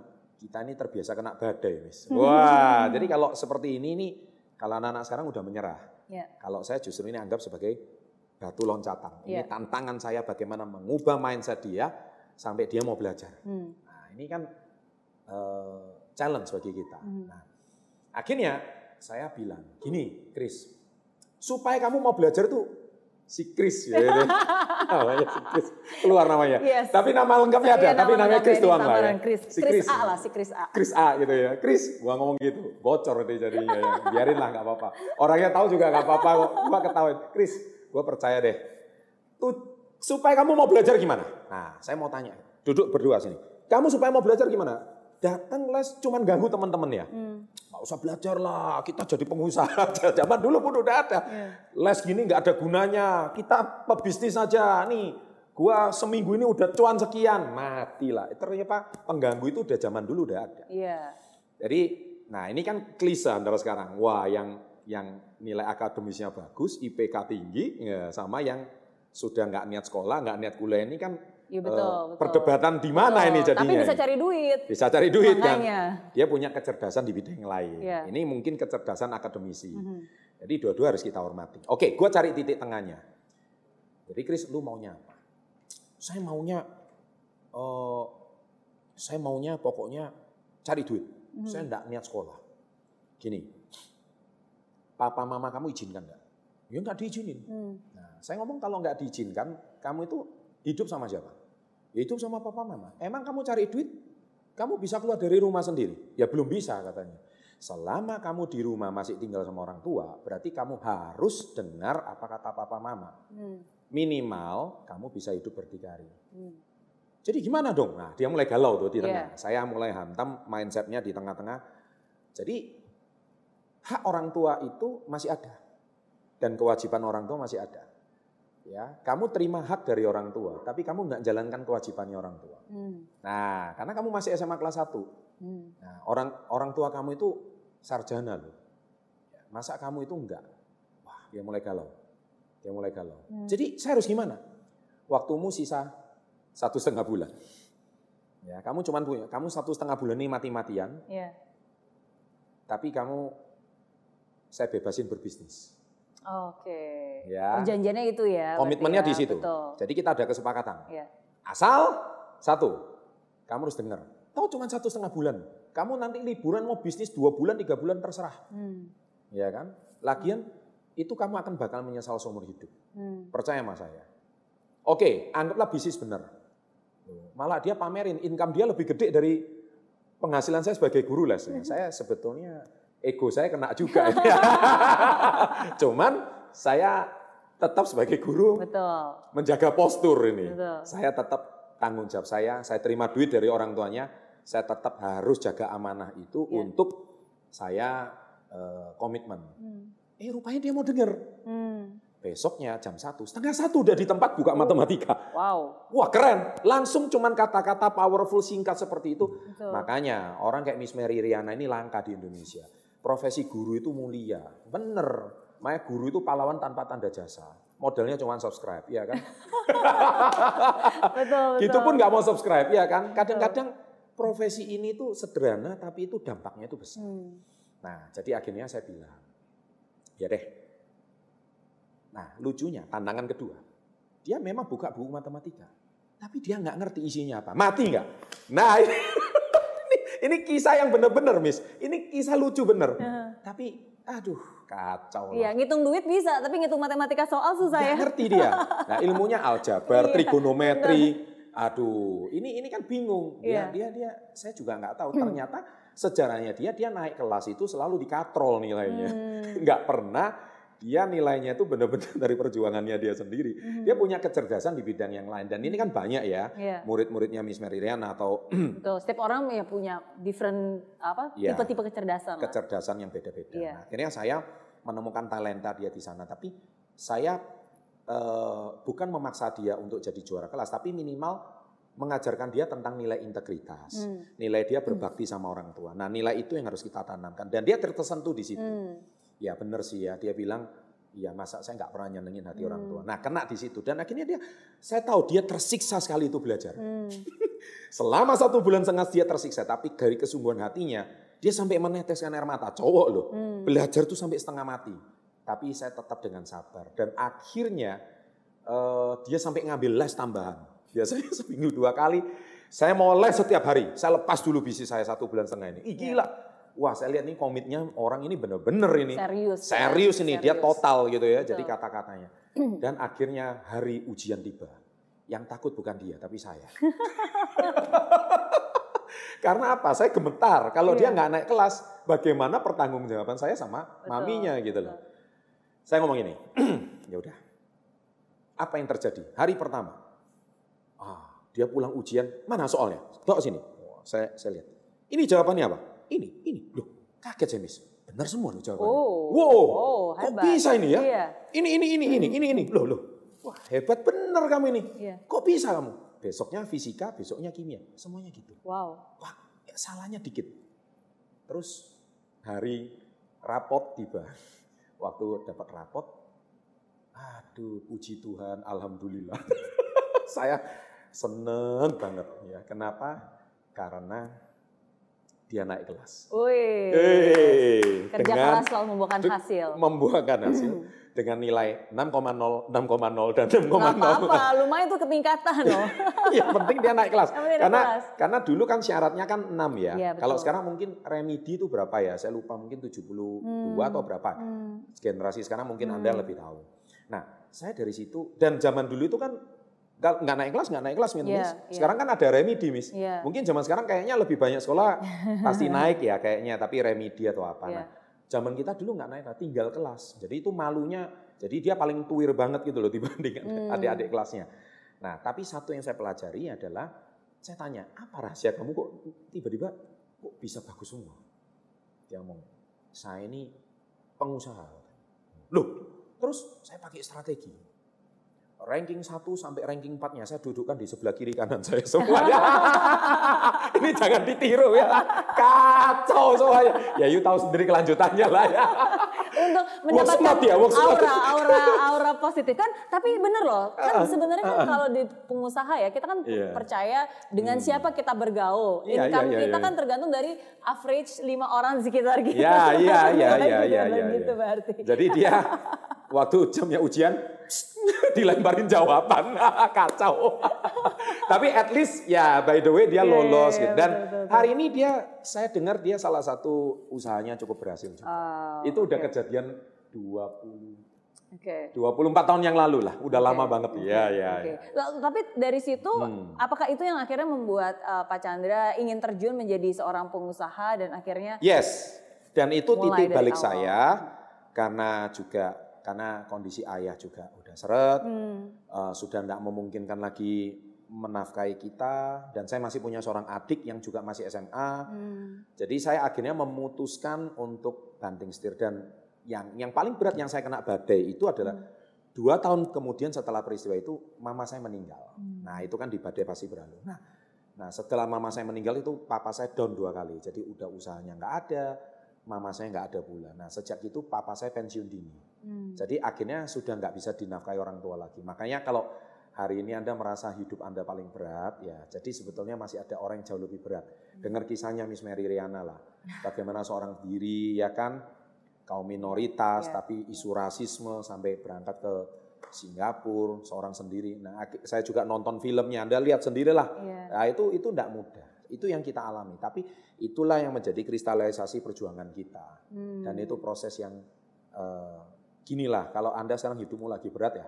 kita ini terbiasa kena badai, Miss. Wah, jadi kalau seperti ini nih, kalau anak-anak sekarang udah menyerah. Ya. Kalau saya justru ini anggap sebagai batu loncatan. Ini Iya. tantangan saya bagaimana mengubah mindset dia sampai dia mau belajar. Hmm. Nah, ini kan eh, challenge bagi kita. Hmm. Nah, akhirnya saya bilang, gini, Chris, supaya kamu mau belajar tuh si Chris ya itu. namanya si Chris. Keluar namanya. Yes. Tapi nama lengkapnya ada, Iya, tapi nama namanya Chris doang lah ya. Chris. Si Chris A lah, si Chris A. Chris A gitu ya. Chris, gua ngomong gitu. Bocor itu jadinya ya. Biarin lah nggak apa-apa. Orangnya tahu juga nggak apa-apa. Gua ketahuin. Chris, gua percaya deh. Tuh, supaya kamu mau belajar gimana? Nah, saya mau tanya. Duduk berdua sini. Kamu supaya mau belajar gimana? Datang les cuman ganggu teman-teman ya. Hmm. Nggak usah belajar lah, kita jadi pengusaha. Zaman dulu pun udah ada. Iya. Les gini nggak ada gunanya. Kita pebisnis aja. Nih, gua seminggu ini udah cuan sekian. Matilah. Ternyata pengganggu itu udah zaman dulu udah ada. Iya. Jadi, nah ini kan klise antara sekarang. Wah, yang yang nilai akademisnya bagus, IPK tinggi, ya, sama yang sudah nggak niat sekolah, nggak niat kuliah ini kan Iya betul, eh, betul. perdebatan di mana ini jadinya? Tapi bisa cari duit. Bisa cari duit kan. Makanya. Dia punya kecerdasan di bidang yang lain. Iya. Ini mungkin kecerdasan akademisi. Mhm. Jadi dua-dua harus kita hormati. Oke, gue cari titik tengahnya. Jadi Chris, lu maunya apa? Saya maunya, eh, saya maunya pokoknya cari duit. Mhm. Saya enggak niat sekolah. Gini, papa mama kamu izinkan enggak? Ya enggak diizinin. Hmm. Nah, saya ngomong kalau nggak diizinkan, kamu itu hidup sama siapa? Ya hidup sama papa mama. Emang kamu cari duit, kamu bisa keluar dari rumah sendiri? Ya belum bisa katanya. Selama kamu di rumah masih tinggal sama orang tua, berarti kamu harus dengar apa kata papa mama. Hmm. Minimal kamu bisa hidup berdikari. Hmm. Jadi gimana dong? Nah dia mulai galau tuh di tengah. Saya mulai hantam mindsetnya di tengah-tengah. Jadi hak orang tua itu masih ada. Dan kewajiban orang tua masih ada. Ya, kamu terima hak dari orang tua, tapi kamu nggak jalankan kewajibannya orang tua. Hmm. Nah, karena kamu masih SMA kelas 1. Hmm. Nah, orang orang tua kamu itu sarjana loh. Ya, Masa kamu itu enggak? Wah, dia mulai galau. Dia mulai galau. Hmm. Jadi saya harus gimana? Waktumu sisa satu setengah bulan. Ya, kamu cuman punya, kamu satu setengah bulan ini mati-matian, Iya. tapi kamu saya bebasin berbisnis. Oke. Ya. Perjanjiannya itu ya. Komitmennya ya. di situ. Betul. Jadi kita ada kesepakatan. Iya. Asal satu, kamu harus dengar. Tahu cuma satu setengah bulan. Kamu nanti liburan mau bisnis dua bulan, tiga bulan terserah. Hmm. Ya kan? Lagian itu kamu akan bakal menyesal seumur hidup. Hmm. Percaya sama saya. Oke, anggaplah bisnis benar. Malah dia pamerin income dia lebih gede dari penghasilan saya sebagai guru les. Saya sebetulnya ego saya kena juga. ya. Cuman saya tetap sebagai guru Betul. menjaga postur ini. Betul. Saya tetap tanggung jawab saya, saya terima duit dari orang tuanya, saya tetap harus jaga amanah itu Ya. untuk saya eh, komitmen. Hmm. Eh rupanya dia mau dengar. Hmm. Besoknya jam satu, setengah satu udah di tempat buka matematika. Wow. Wah keren, langsung cuman kata-kata powerful singkat seperti itu. Betul. Makanya orang kayak Miss Mary Riana ini langka di Indonesia. Profesi guru itu mulia, bener. Makanya guru itu pahlawan tanpa tanda jasa. Modalnya cuma subscribe, ya kan? Betul, betul. Gitu pun nggak mau subscribe, ya kan? Kadang-kadang profesi ini tuh sederhana, tapi itu dampaknya itu besar. Hmm. Nah, jadi akhirnya saya bilang, ya deh. Nah, lucunya tantangan kedua, dia memang buka buku matematika, tapi dia nggak ngerti isinya apa. Mati nggak? Nah, ini, kisah yang bener-bener, Miss. Ini kisah lucu bener. Tapi, aduh, kacau Iya, lah. ngitung duit bisa, tapi ngitung matematika soal susah Nggak ya. ngerti dia. Nah, ilmunya aljabar, Iya, trigonometri. Aduh, ini ini kan bingung. Iya. Dia dia dia saya juga nggak tahu. Ternyata sejarahnya dia dia naik kelas itu selalu dikatrol nilainya. Hmm. Nggak pernah dia nilainya itu benar-benar dari perjuangannya dia sendiri. Hmm. Dia punya kecerdasan di bidang yang lain dan ini kan banyak ya. Iya. Murid-muridnya Miss Mary Riana atau Betul, setiap orang ya punya different apa Iya. tipe-tipe kecerdasan. lah. kecerdasan yang beda-beda. Iya. Nah, akhirnya saya menemukan talenta dia di sana, tapi saya eh, bukan memaksa dia untuk jadi juara kelas, tapi minimal mengajarkan dia tentang nilai integritas, Hmm. nilai dia berbakti sama orang tua. Nah, nilai itu yang harus kita tanamkan dan dia tersentuh di situ. Hmm. Ya benar sih ya, dia bilang, iya masa saya nggak pernah nyenengin hati orang Hmm. tua. Nah, kena di situ dan akhirnya dia, saya tahu dia tersiksa sekali itu belajar. Hmm. Selama satu bulan setengah dia tersiksa, tapi dari kesungguhan hatinya, dia sampai meneteskan air mata. Cowok loh, Hmm. belajar tuh sampai setengah mati. Tapi saya tetap dengan sabar. Dan akhirnya eh, dia sampai ngambil les tambahan. Biasanya seminggu dua kali. Saya mau les setiap hari. Saya lepas dulu bisnis saya satu bulan setengah ini. Ih gila. Wah saya lihat nih komitnya orang ini bener-bener ini. Serius. ya? Serius ini, dia Serius. total gitu ya, jadi Betul. kata-katanya. Dan akhirnya hari ujian tiba. Yang takut bukan dia, tapi saya. Karena apa? Saya gemetar. Kalau dia Iya. nggak naik kelas, bagaimana pertanggungjawaban saya sama Betul, maminya gitu loh. betul. Saya ngomong ini, ya udah. Apa yang terjadi? Hari pertama, ah, dia pulang ujian, mana soalnya? Bawa sini. Wah, saya saya lihat. Ini jawabannya apa? Ini, ini. Loh, kaget saya, Miss. Benar semua loh jawabannya. Oh, wow, oh, kok hebat. bisa ini ya? Iya. Ini, ini, ini, ini, ini, ini. Loh, loh. Wah, hebat benar kamu ini. Iya. Kok bisa kamu? Besoknya fisika, besoknya kimia. Semuanya gitu. Wow. Wah, ya salahnya dikit. Terus hari rapot tiba. Waktu dapat rapot, aduh puji Tuhan, alhamdulillah. Saya seneng banget ya. Kenapa? Karena dia naik kelas. Wih. Eh, Kerja dengan keras selalu membuahkan hasil. membuahkan hasil dengan nilai 6,0 6,0 dan 6,0. Nggak apa-apa, lumayan tuh ketingkatan loh. yang penting dia naik kelas. Penting naik karena kelas. karena dulu kan syaratnya kan 6 ya. Iya, Kalau sekarang mungkin remedi itu berapa ya? Saya lupa mungkin 72 atau berapa. Hmm. Generasi sekarang mungkin Anda lebih tahu. Nah, saya dari situ dan zaman dulu itu kan nggak naik kelas, nggak naik kelas, Iya, Miss. iya. Sekarang kan ada remedi, Miss. Iya. Mungkin zaman sekarang kayaknya lebih banyak sekolah pasti naik ya kayaknya, tapi remedi atau apa. Iya. Nah, zaman kita dulu nggak naik, tinggal kelas. Jadi itu malunya, jadi dia paling tuir banget gitu loh dibandingkan Hmm. adik-adik kelasnya. Nah, tapi satu yang saya pelajari adalah, saya tanya, apa rahasia kamu kok tiba-tiba kok bisa bagus semua? Dia ngomong, saya ini pengusaha. Loh, terus saya pakai strategi. Ranking 1 sampai ranking 4-nya saya dudukkan di sebelah kiri kanan saya semuanya. Ini jangan ditiru ya. Kacau semuanya. Ya you tahu sendiri kelanjutannya lah ya. Untuk mendapatkan smart ya, aura, aura, aura positif kan. Tapi bener loh, kan Ah, sebenarnya kan ah, ah. kalau di pengusaha ya kita kan Iya. percaya dengan siapa kita bergaul. Iya, Income iya, iya, kita iya. kan tergantung dari average lima orang di sekitar kita. Ya, iya, iya, iya, iya, Gitu iya. Gitu iya. berarti. Jadi dia waktu jamnya ujian dilemparin jawaban kacau. Tapi at least ya by the way dia Iya, lolos iya, gitu. Dan betul, betul, hari ini dia saya dengar dia salah satu usahanya cukup berhasil juga. Oh, Itu udah oke. kejadian 20 Oke. 24 tahun yang lalu lah, udah lama banget. Iya, iya. Oke. iya. Lalu, Tapi dari situ, Hmm. apakah itu yang akhirnya membuat uh, Pak Chandra ingin terjun menjadi seorang pengusaha dan akhirnya Yes. Dan itu titik balik awal. saya karena juga karena kondisi ayah juga udah seret, hmm, eh, sudah tidak memungkinkan lagi menafkahi kita dan saya masih punya seorang adik yang juga masih SMA. hmm, Jadi saya akhirnya memutuskan untuk banting setir dan yang yang paling berat yang saya kena badai itu adalah Hmm. dua tahun kemudian setelah peristiwa itu mama saya meninggal. Hmm. Nah itu kan di badai pasti berlalu. Nah, nah setelah mama saya meninggal itu papa saya down dua kali. Jadi udah usahanya nggak ada, mama saya nggak ada pula. Nah sejak itu papa saya pensiun dini. Hmm. Jadi akhirnya sudah nggak bisa dinafkahi orang tua lagi. Makanya kalau hari ini Anda merasa hidup Anda paling berat, ya jadi sebetulnya masih ada orang yang jauh lebih berat. Dengar kisahnya Miss Mary Riana lah. Bagaimana seorang diri ya kan, kaum minoritas, Ya. tapi isu rasisme sampai berangkat ke Singapura, seorang sendiri. Nah saya juga nonton filmnya, Anda lihat sendirilah. Iya. Nah itu itu tidak mudah. Itu yang kita alami. Tapi itulah yang menjadi kristalisasi perjuangan kita. Hmm. Dan itu proses yang eh, ginilah kalau Anda sekarang hidupmu lagi berat ya,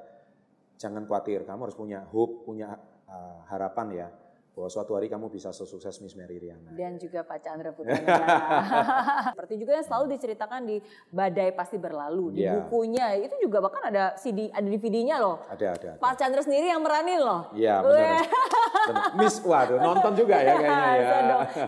jangan khawatir, kamu harus punya hope, punya eh, harapan ya bahwa suatu hari kamu bisa sesukses Miss Mary Riana. dan juga Pak Chandra Putra. Seperti juga yang selalu diceritakan di Badai Pasti Berlalu di Iya. bukunya itu juga bahkan ada CD ada DVD-nya loh. Ada ada. ada. Pak Chandra sendiri yang meranin loh. Iya benar. Benar. Miss, waduh nonton juga ya kayaknya ya.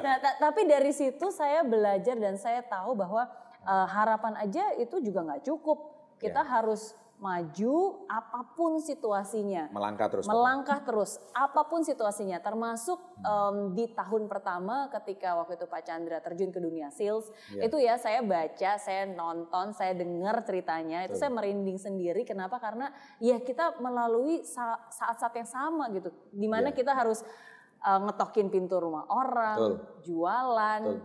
Nah, ta- tapi dari situ saya belajar dan saya tahu bahwa eh, harapan aja itu juga nggak cukup. Kita Ya. harus maju apa pun situasinya. Melangkah terus. Melangkah terus, apa pun situasinya, termasuk em, di tahun pertama ketika waktu itu Pak Chandra terjun ke dunia sales, Iya. itu ya saya baca, saya nonton, saya dengar ceritanya, itu Betul. saya merinding sendiri. Kenapa? Karena ya kita melalui sa- saat-saat yang sama gitu, di mana Iya. kita harus eh, ngetokin pintu rumah orang, Betul. jualan, Betul.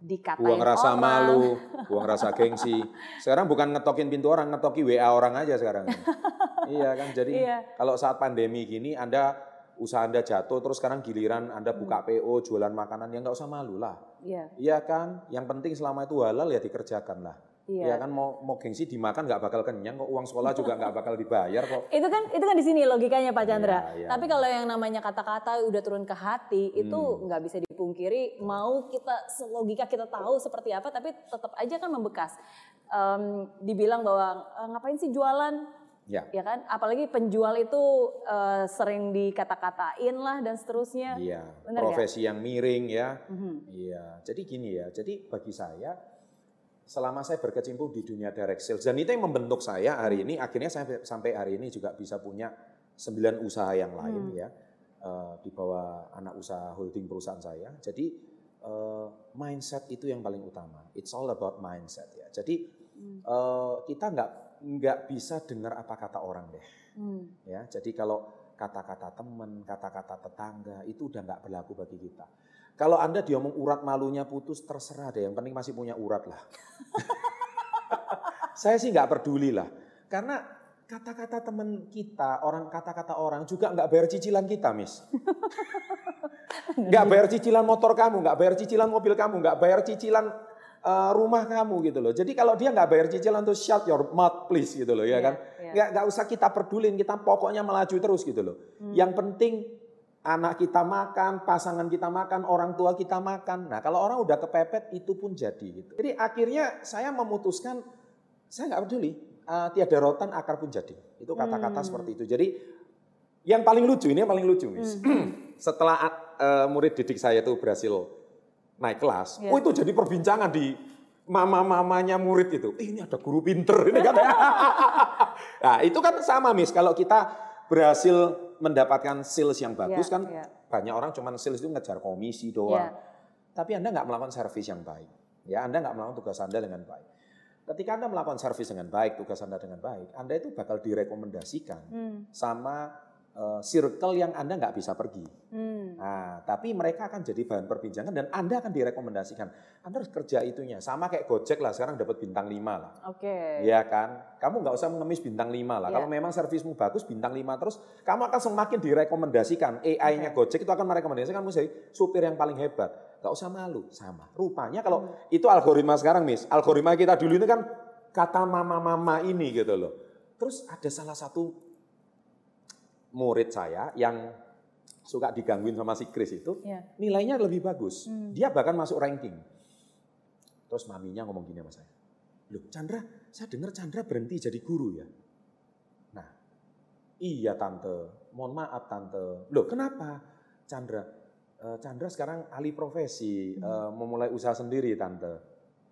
Dikatain Buang rasa orang. malu, buang rasa gengsi. Sekarang bukan ngetokin pintu orang, ngetoki WA orang aja sekarang. iya kan, jadi Iya. kalau saat pandemi gini Anda usaha Anda jatuh terus sekarang giliran Anda buka PO jualan makanan ya nggak usah malu lah. Iya. Iya kan? Yang penting selama itu halal ya dikerjakan lah. Iya. Ya kan mau mau gengsi dimakan nggak bakal kenyang kok uang sekolah juga nggak bakal dibayar kok. Itu kan itu kan di sini logikanya Pak Chandra. Iya, iya. Tapi kalau yang namanya kata-kata udah turun ke hati itu Hmm. nggak bisa dipungkiri. Mau kita logika kita tahu seperti apa, tapi tetap aja kan membekas. Em, dibilang bahwa "Eh, ngapain sih jualan, Ya. ya kan? Apalagi penjual itu eh, sering dikata-katain lah dan seterusnya. Iya, profesi yang miring ya. Mhm. Iya, jadi gini ya. Jadi bagi saya selama saya berkecimpung di dunia direct sales dan itu yang membentuk saya hari ini akhirnya saya sampai hari ini juga bisa punya sembilan usaha yang lain Hmm. ya eh, di bawah anak usaha holding perusahaan saya. Jadi eh, mindset itu yang paling utama. It's all about mindset ya. Jadi eh, kita nggak nggak bisa dengar apa kata orang deh Hmm. ya. Jadi kalau kata-kata teman, kata-kata tetangga itu udah nggak berlaku bagi kita. Kalau Anda diomong urat malunya putus, terserah deh. Yang penting masih punya urat lah. Saya sih nggak peduli lah. Karena kata-kata teman kita, orang kata-kata orang juga nggak bayar cicilan kita, Miss. Nggak bayar cicilan motor kamu, nggak bayar cicilan mobil kamu, nggak bayar cicilan eh, rumah kamu gitu loh. Jadi kalau dia nggak bayar cicilan tuh shut your mouth please gitu loh ya Iya, kan. iya. Nggak nggak usah kita pedulin, kita pokoknya melaju terus gitu loh. Hmm. Yang penting anak kita makan, pasangan kita makan, orang tua kita makan. Nah kalau orang udah kepepet itu pun jadi gitu. Jadi akhirnya saya memutuskan saya nggak peduli. eh, tiada rotan akar pun jadi. Itu kata-kata Hmm. seperti itu. Jadi yang paling lucu ini yang paling lucu, Miss. Hmm. Setelah eh, murid didik saya itu berhasil naik kelas, Iya. oh itu jadi perbincangan di mama-mamanya murid itu. "Eh, ini ada guru pinter ini kan. nah, itu kan sama, Miss. Kalau kita berhasil mendapatkan sales yang bagus Iya, kan iya. banyak orang cuman sales itu ngejar komisi doang. Iya. Tapi Anda nggak melakukan servis yang baik. Ya, Anda nggak melakukan tugas Anda dengan baik. Ketika Anda melakukan servis dengan baik, tugas Anda dengan baik, Anda itu bakal direkomendasikan Hmm. sama eh, circle yang Anda nggak bisa pergi. Hmm. Nah, tapi mereka akan jadi bahan perbincangan dan Anda akan direkomendasikan. Anda harus kerja itunya. Sama kayak Gojek lah, sekarang dapat bintang 5 lah. Oke. Iya kan? Kamu nggak usah mengemis bintang 5 lah. Iya. Kalau memang servismu bagus bintang 5 terus, kamu akan semakin direkomendasikan. AI-nya Gojek itu akan merekomendasikan kamu jadi supir yang paling hebat. Gak usah malu, sama. Rupanya kalau Hmm. itu algoritma sekarang, Miss. Algoritma kita dulu itu kan kata mama-mama ini gitu loh. Terus ada salah satu murid saya yang suka digangguin sama si Chris itu, Iya. nilainya lebih bagus. Hmm. Dia bahkan masuk ranking. Terus maminya ngomong gini sama saya. Loh Chandra, saya dengar Chandra berhenti jadi guru ya. Nah, iya tante, mohon maaf tante. Loh kenapa Chandra? "Eh, Chandra sekarang ahli profesi, eh, memulai usaha sendiri tante.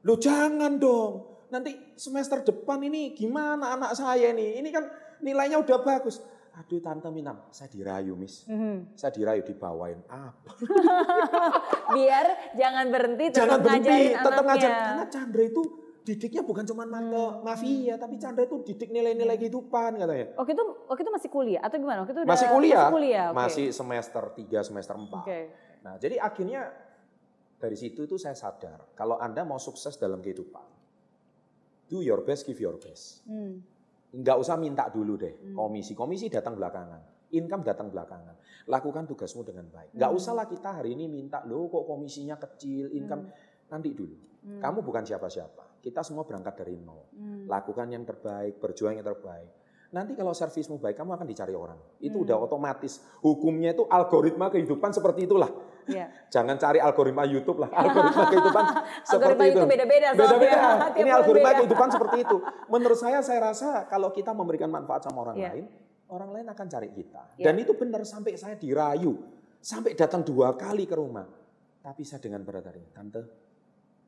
Loh jangan dong, nanti semester depan ini gimana anak saya ini? Ini kan nilainya udah bagus. Aduh tante minam, saya dirayu mis. Mhm. Saya dirayu dibawain apa? Biar jangan berhenti tetap Jangan berhenti, tetap ngajar. Karena Chandra itu didiknya bukan cuma ke mafia, tapi Chandra itu didik nilai-nilai kehidupan katanya. Waktu itu waktu itu masih kuliah atau gimana? Waktu itu udah Masih kuliah, Masih kuliah. oke. masih semester 3, semester 4. Oke. Nah, jadi akhirnya dari situ itu saya sadar kalau Anda mau sukses dalam kehidupan, do your best, give your best. Hmm. Nggak usah minta dulu deh Hmm. komisi. Komisi datang belakangan. Income datang belakangan. Lakukan tugasmu dengan baik. Nggak Hmm. usahlah kita hari ini minta, loh kok komisinya kecil, income. Nanti dulu. Hmm. Kamu bukan siapa-siapa. Kita semua berangkat dari nol. Hmm. Lakukan yang terbaik, berjuang yang terbaik. Nanti kalau servismu baik, kamu akan dicari orang. Itu Hmm. udah otomatis. Hukumnya itu algoritma kehidupan seperti itulah. Iya. Jangan cari algoritma YouTube lah. Algoritma kehidupan seperti Algoritma itu. beda-beda. Beda-beda. Ini algoritma beda. kehidupan seperti itu. Menurut saya, saya rasa kalau kita memberikan manfaat sama orang Iya. lain, orang lain akan cari kita. Iya. Dan itu benar sampai saya dirayu. Sampai datang dua kali ke rumah. Tapi saya dengan berat hati, Tante,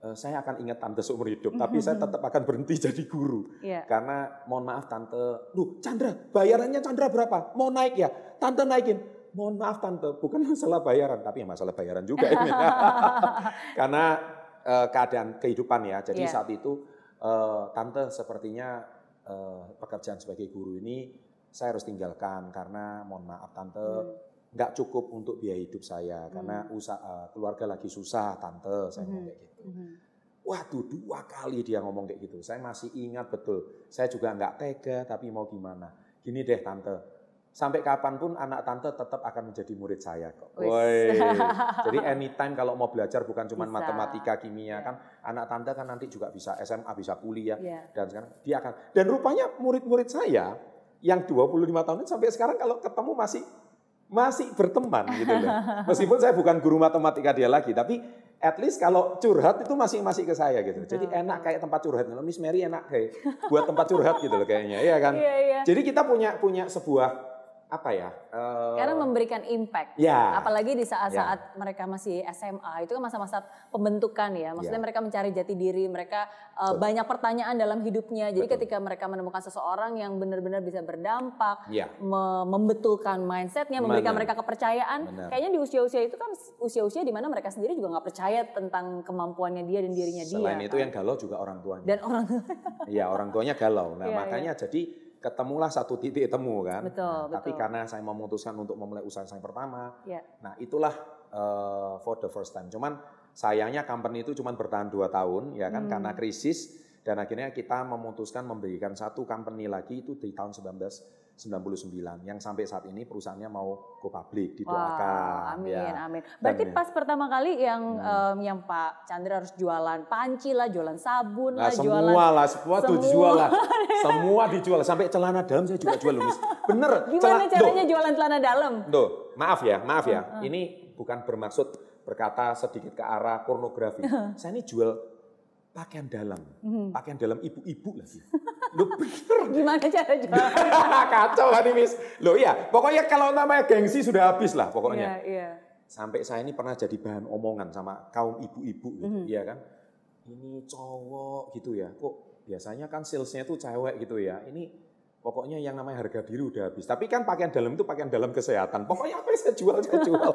saya akan ingat Tante seumur hidup. Tapi saya tetap akan berhenti jadi guru. Iya. Karena mohon maaf Tante, Duh Chandra, bayarannya Chandra berapa? Mau naik ya? Tante naikin. Mohon maaf Tante, bukan masalah bayaran, tapi ya masalah bayaran juga ini. Karena eh, keadaan kehidupan ya. Jadi Iya. saat itu eh, Tante sepertinya eh, pekerjaan sebagai guru ini saya harus tinggalkan karena mohon maaf Tante Hmm. Nggak cukup untuk biaya hidup saya karena usaha keluarga lagi susah Tante saya ngomong Mhm. kayak gitu. Mhm. Waduh dua kali dia ngomong kayak gitu. Saya masih ingat betul. Saya juga nggak tega tapi mau gimana. Gini deh tante, sampai kapan pun anak tante tetap akan menjadi murid saya kok. Woi. Jadi anytime kalau mau belajar bukan cuma Bisa. matematika, kimia Ya. kan anak tante kan nanti juga bisa SMA, bisa kuliah Iya. dan sekarang dia akan dan rupanya murid-murid saya yang 25 tahun ini sampai sekarang kalau ketemu masih masih berteman gitu loh. Meskipun saya bukan guru matematika dia lagi, tapi at least kalau curhat itu masih masih ke saya gitu. Jadi Betul, enak kayak tempat curhat. Miss Mary enak kayak buat tempat curhat gitu loh kayaknya, iya kan? Iya, iya. Jadi kita punya punya sebuah apa ya? eh, Karena memberikan impact. Ya. Apalagi di saat-saat mereka masih SMA, itu kan masa-masa pembentukan ya. Maksudnya Ya. mereka mencari jati diri, mereka uh, Betul. banyak pertanyaan dalam hidupnya. Jadi Betul. ketika mereka menemukan seseorang yang benar-benar bisa berdampak, Ya. me- membetulkan mindsetnya, memberikan Benar. mereka kepercayaan. Benar. Kayaknya di usia-usia itu kan usia-usia di mana mereka sendiri juga nggak percaya tentang kemampuannya dia dan dirinya dia. Selain itu kan. yang galau juga orang tuanya. dan orang Iya orang tuanya galau. Nah Iya, makanya jadi ketemulah satu titik temu kan. Betul, Nah, Tapi betul. karena saya memutuskan untuk memulai usaha saya pertama, ya. nah itulah eh, for the first time. Cuman sayangnya company itu cuma bertahan dua tahun ya kan Hmm. karena krisis dan akhirnya kita memutuskan memberikan satu company lagi itu di tahun 1999 yang sampai saat ini perusahaannya mau go public didoakan. Wah, amin, ya. amin. Berarti Dan- pas pertama kali yang Hmm. em, yang Pak Chandra harus jualan panci lah, jualan sabun Nah, lah, jualan semua lah, semua tuh semua. dijual lah. Semua dijual, sampai celana dalam saya juga jual loh, Miss. Bener. Gimana cela- caranya jualan celana dalam? Loh, maaf ya, maaf ya. Ini bukan bermaksud berkata sedikit ke arah pornografi. Saya ini jual pakaian dalam. Hmm. Pakaian dalam ibu-ibu lagi. Loh, bener. Gimana cara jualan? Kacau kan ini, Miss. Loh iya, pokoknya kalau namanya gengsi sudah habis lah Iya, pokoknya. iya. Sampai saya ini pernah jadi bahan omongan sama kaum ibu-ibu gitu, Mhm. iya kan. Ini cowok gitu ya, kok biasanya kan salesnya itu cewek gitu ya. Ini pokoknya yang namanya harga diri udah habis. Tapi kan pakaian dalam itu pakaian dalam kesehatan. Pokoknya apa yang saya jual, saya jual.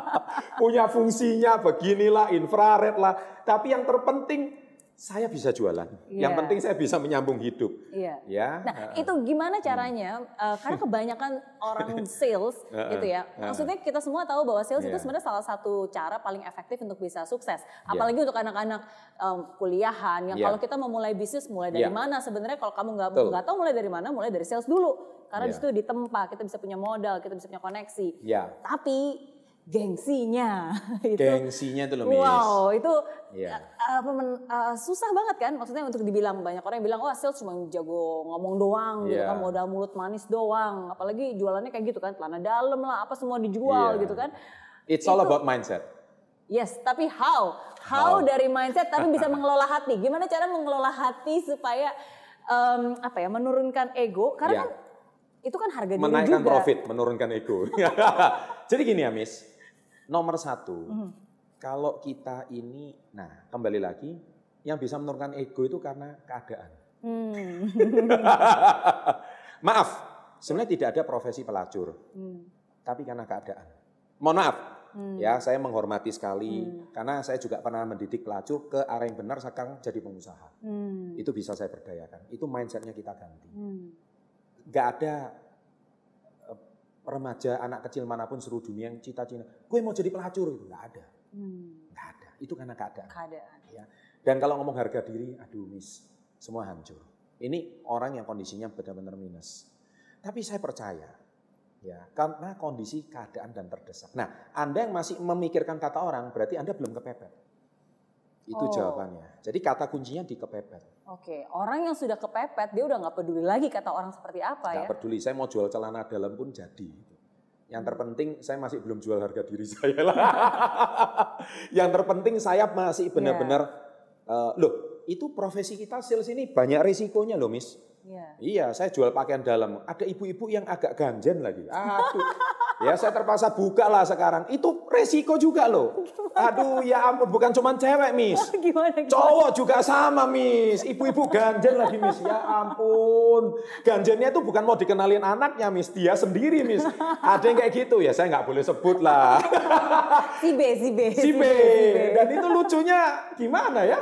Punya fungsinya beginilah, infrared lah. Tapi yang terpenting saya bisa jualan. Yang Iya. penting saya bisa menyambung hidup. Iya. Ya. Nah, itu gimana caranya? eh, karena kebanyakan orang sales gitu ya. Maksudnya kita semua tahu bahwa sales itu Iya. sebenarnya salah satu cara paling efektif untuk bisa sukses. Apalagi untuk anak-anak em, kuliahan yang Iya. kalau kita memulai bisnis mulai dari Iya. mana sebenarnya kalau kamu nggak nggak tahu mulai dari mana, mulai dari sales dulu. Karena di Iya. situ ditempa, kita bisa punya modal, kita bisa punya koneksi. Ya. Tapi gengsinya itu Gengsinya itu loh, Miss. Wow, itu Iya. uh, uh, susah banget kan? Maksudnya untuk dibilang banyak orang yang bilang, wah sales cuma jago ngomong doang, gitu Iya. kan, modal mulut manis doang. Apalagi jualannya kayak gitu kan, celana dalam lah, apa semua dijual Iya. gitu kan. It's all Itu- about mindset. Yes, tapi how? How, How? dari mindset tapi bisa mengelola hati. Gimana cara mengelola hati supaya em, apa ya, menurunkan ego? Karena Iya. kan itu kan harga diri menaikkan juga. profit, menurunkan ego. Jadi gini ya, Miss. Nomor satu, Mhm. kalau kita ini, nah kembali lagi, yang bisa menurunkan ego itu karena keadaan. Hmm. Maaf, sebenarnya tidak ada profesi pelacur, Hmm. tapi karena keadaan. Mohon maaf, Hmm. ya saya menghormati sekali, Hmm. karena saya juga pernah mendidik pelacur ke arah yang benar sekarang jadi pengusaha. Hmm. Itu bisa saya berdayakan, itu mindsetnya kita ganti. Hmm. Gak ada remaja anak kecil mana pun seluruh dunia yang cita-cita gue mau jadi pelacur. Itu nggak ada. Hmm. nggak ada. Itu karena keadaan. Keadaan. dan kalau ngomong harga diri aduh miss semua hancur. Ini orang yang kondisinya benar-benar minus. Tapi saya percaya ya karena kondisi keadaan dan terdesak. Nah anda yang masih memikirkan kata orang berarti anda belum kepepet itu Oh. jawabannya jadi kata kuncinya di kepepet Oke, orang yang sudah kepepet dia udah nggak peduli lagi kata orang seperti apa ya. Nggak peduli, saya mau jual celana dalam pun jadi. Yang terpenting saya masih belum jual harga diri saya lah. Yang terpenting saya masih benar-benar, eh, loh itu profesi kita sales ini banyak risikonya loh miss. Iya. Iya, saya jual pakaian dalam. Ada ibu-ibu yang agak ganjen lagi. Aduh, ya saya terpaksa buka lah sekarang. Itu resiko juga loh. Aduh, ya ampun, bukan cuma cewek miss. gimana? gimana? Cowok juga sama, Miss. Ibu-ibu ganjen lagi, Miss. Ya ampun. Ganjennya itu bukan mau dikenalin anaknya, Miss. Dia sendiri, Miss. Ada yang kayak gitu. Ya saya nggak boleh sebut lah. Si B, si B. si B. Dan itu lucunya gimana ya?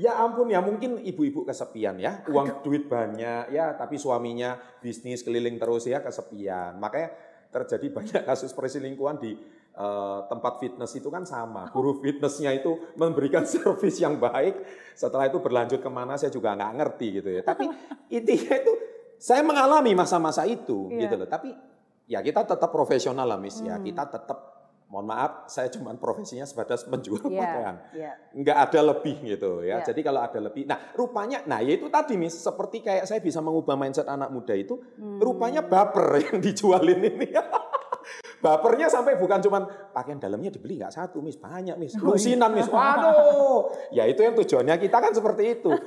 Ya ampun ya mungkin ibu-ibu kesepian ya. Uang duit banyak ya. Tapi suaminya bisnis keliling terus ya kesepian. Makanya terjadi banyak kasus perselingkuhan di eh, tempat fitness itu kan sama. Guru fitnessnya itu memberikan servis yang baik. Setelah itu berlanjut ke mana saya juga nggak ngerti gitu ya. Tapi intinya itu saya mengalami masa-masa itu Iya. gitu loh. Tapi Ya kita tetap profesional lah Miss ya. Hmm. Kita tetap mohon maaf saya cuma profesinya sebatas menjual Iya, pakaian. iya. Nggak ada lebih gitu ya. Iya. Jadi kalau ada lebih, nah rupanya, nah ya itu tadi Miss, seperti kayak saya bisa mengubah mindset anak muda itu, Hmm. rupanya baper yang dijualin ini. Bapernya sampai bukan cuman pakaian dalamnya dibeli nggak satu, Miss, banyak, Miss. Oh, Lusinan, iya. Miss. Waduh. Ya itu yang tujuannya kita kan seperti itu.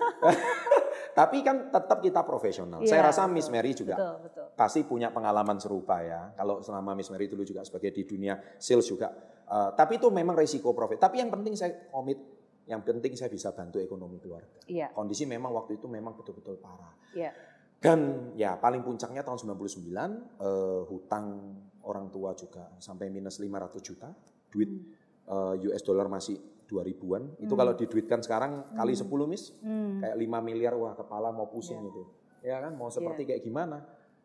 Tapi kan tetap kita profesional. Iya, Saya rasa betul. Miss Mary juga Betul, betul. pasti punya pengalaman serupa ya. Kalau selama Miss Mary dulu juga sebagai di dunia sales juga. Eh, tapi itu memang resiko profit. Tapi yang penting saya komit, yang penting saya bisa bantu ekonomi keluarga. Iya, Kondisi memang waktu itu memang betul-betul parah. iya. Dan ya paling puncaknya tahun 99 eh, hutang orang tua juga sampai minus 500 juta. Duit eh, US dollar masih 2000-an. Itu Hmm. kalau diduitkan sekarang kali 10 Miss Hmm. kayak 5 miliar wah kepala mau pusing Iya. itu ya kan mau seperti kayak gimana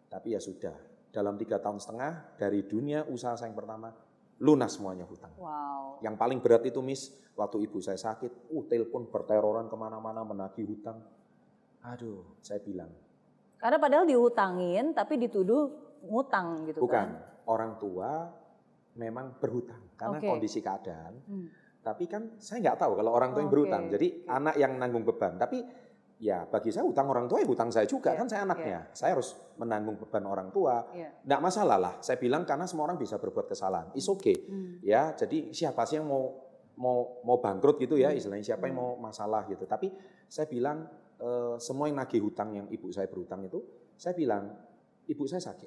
tapi ya sudah dalam tiga tahun setengah dari dunia usaha saya yang pertama lunas semuanya hutang Wow. yang paling berat itu miss waktu ibu saya sakit uh telepon berteroran ke mana-mana menagih hutang aduh saya bilang Karena padahal dihutangin tapi dituduh ngutang gitu bukan kan. orang tua memang berhutang karena Oke. kondisi keadaan Hmm. Tapi kan saya nggak tahu kalau orang tua yang Oke, berhutang. Jadi oke. anak yang nanggung beban. Tapi ya bagi saya hutang orang tua ya hutang saya juga. Iya, Kan saya anaknya. Saya harus menanggung beban orang tua. Iya. Nggak masalah lah. Saya bilang karena semua orang bisa berbuat kesalahan. It's okay. Hmm. Ya, jadi siapa sih yang mau mau mau bangkrut gitu ya Hmm. istilahnya siapa yang Hmm. mau masalah gitu. Tapi saya bilang eh, semua yang nagih hutang yang ibu saya berhutang itu, saya bilang ibu saya sakit.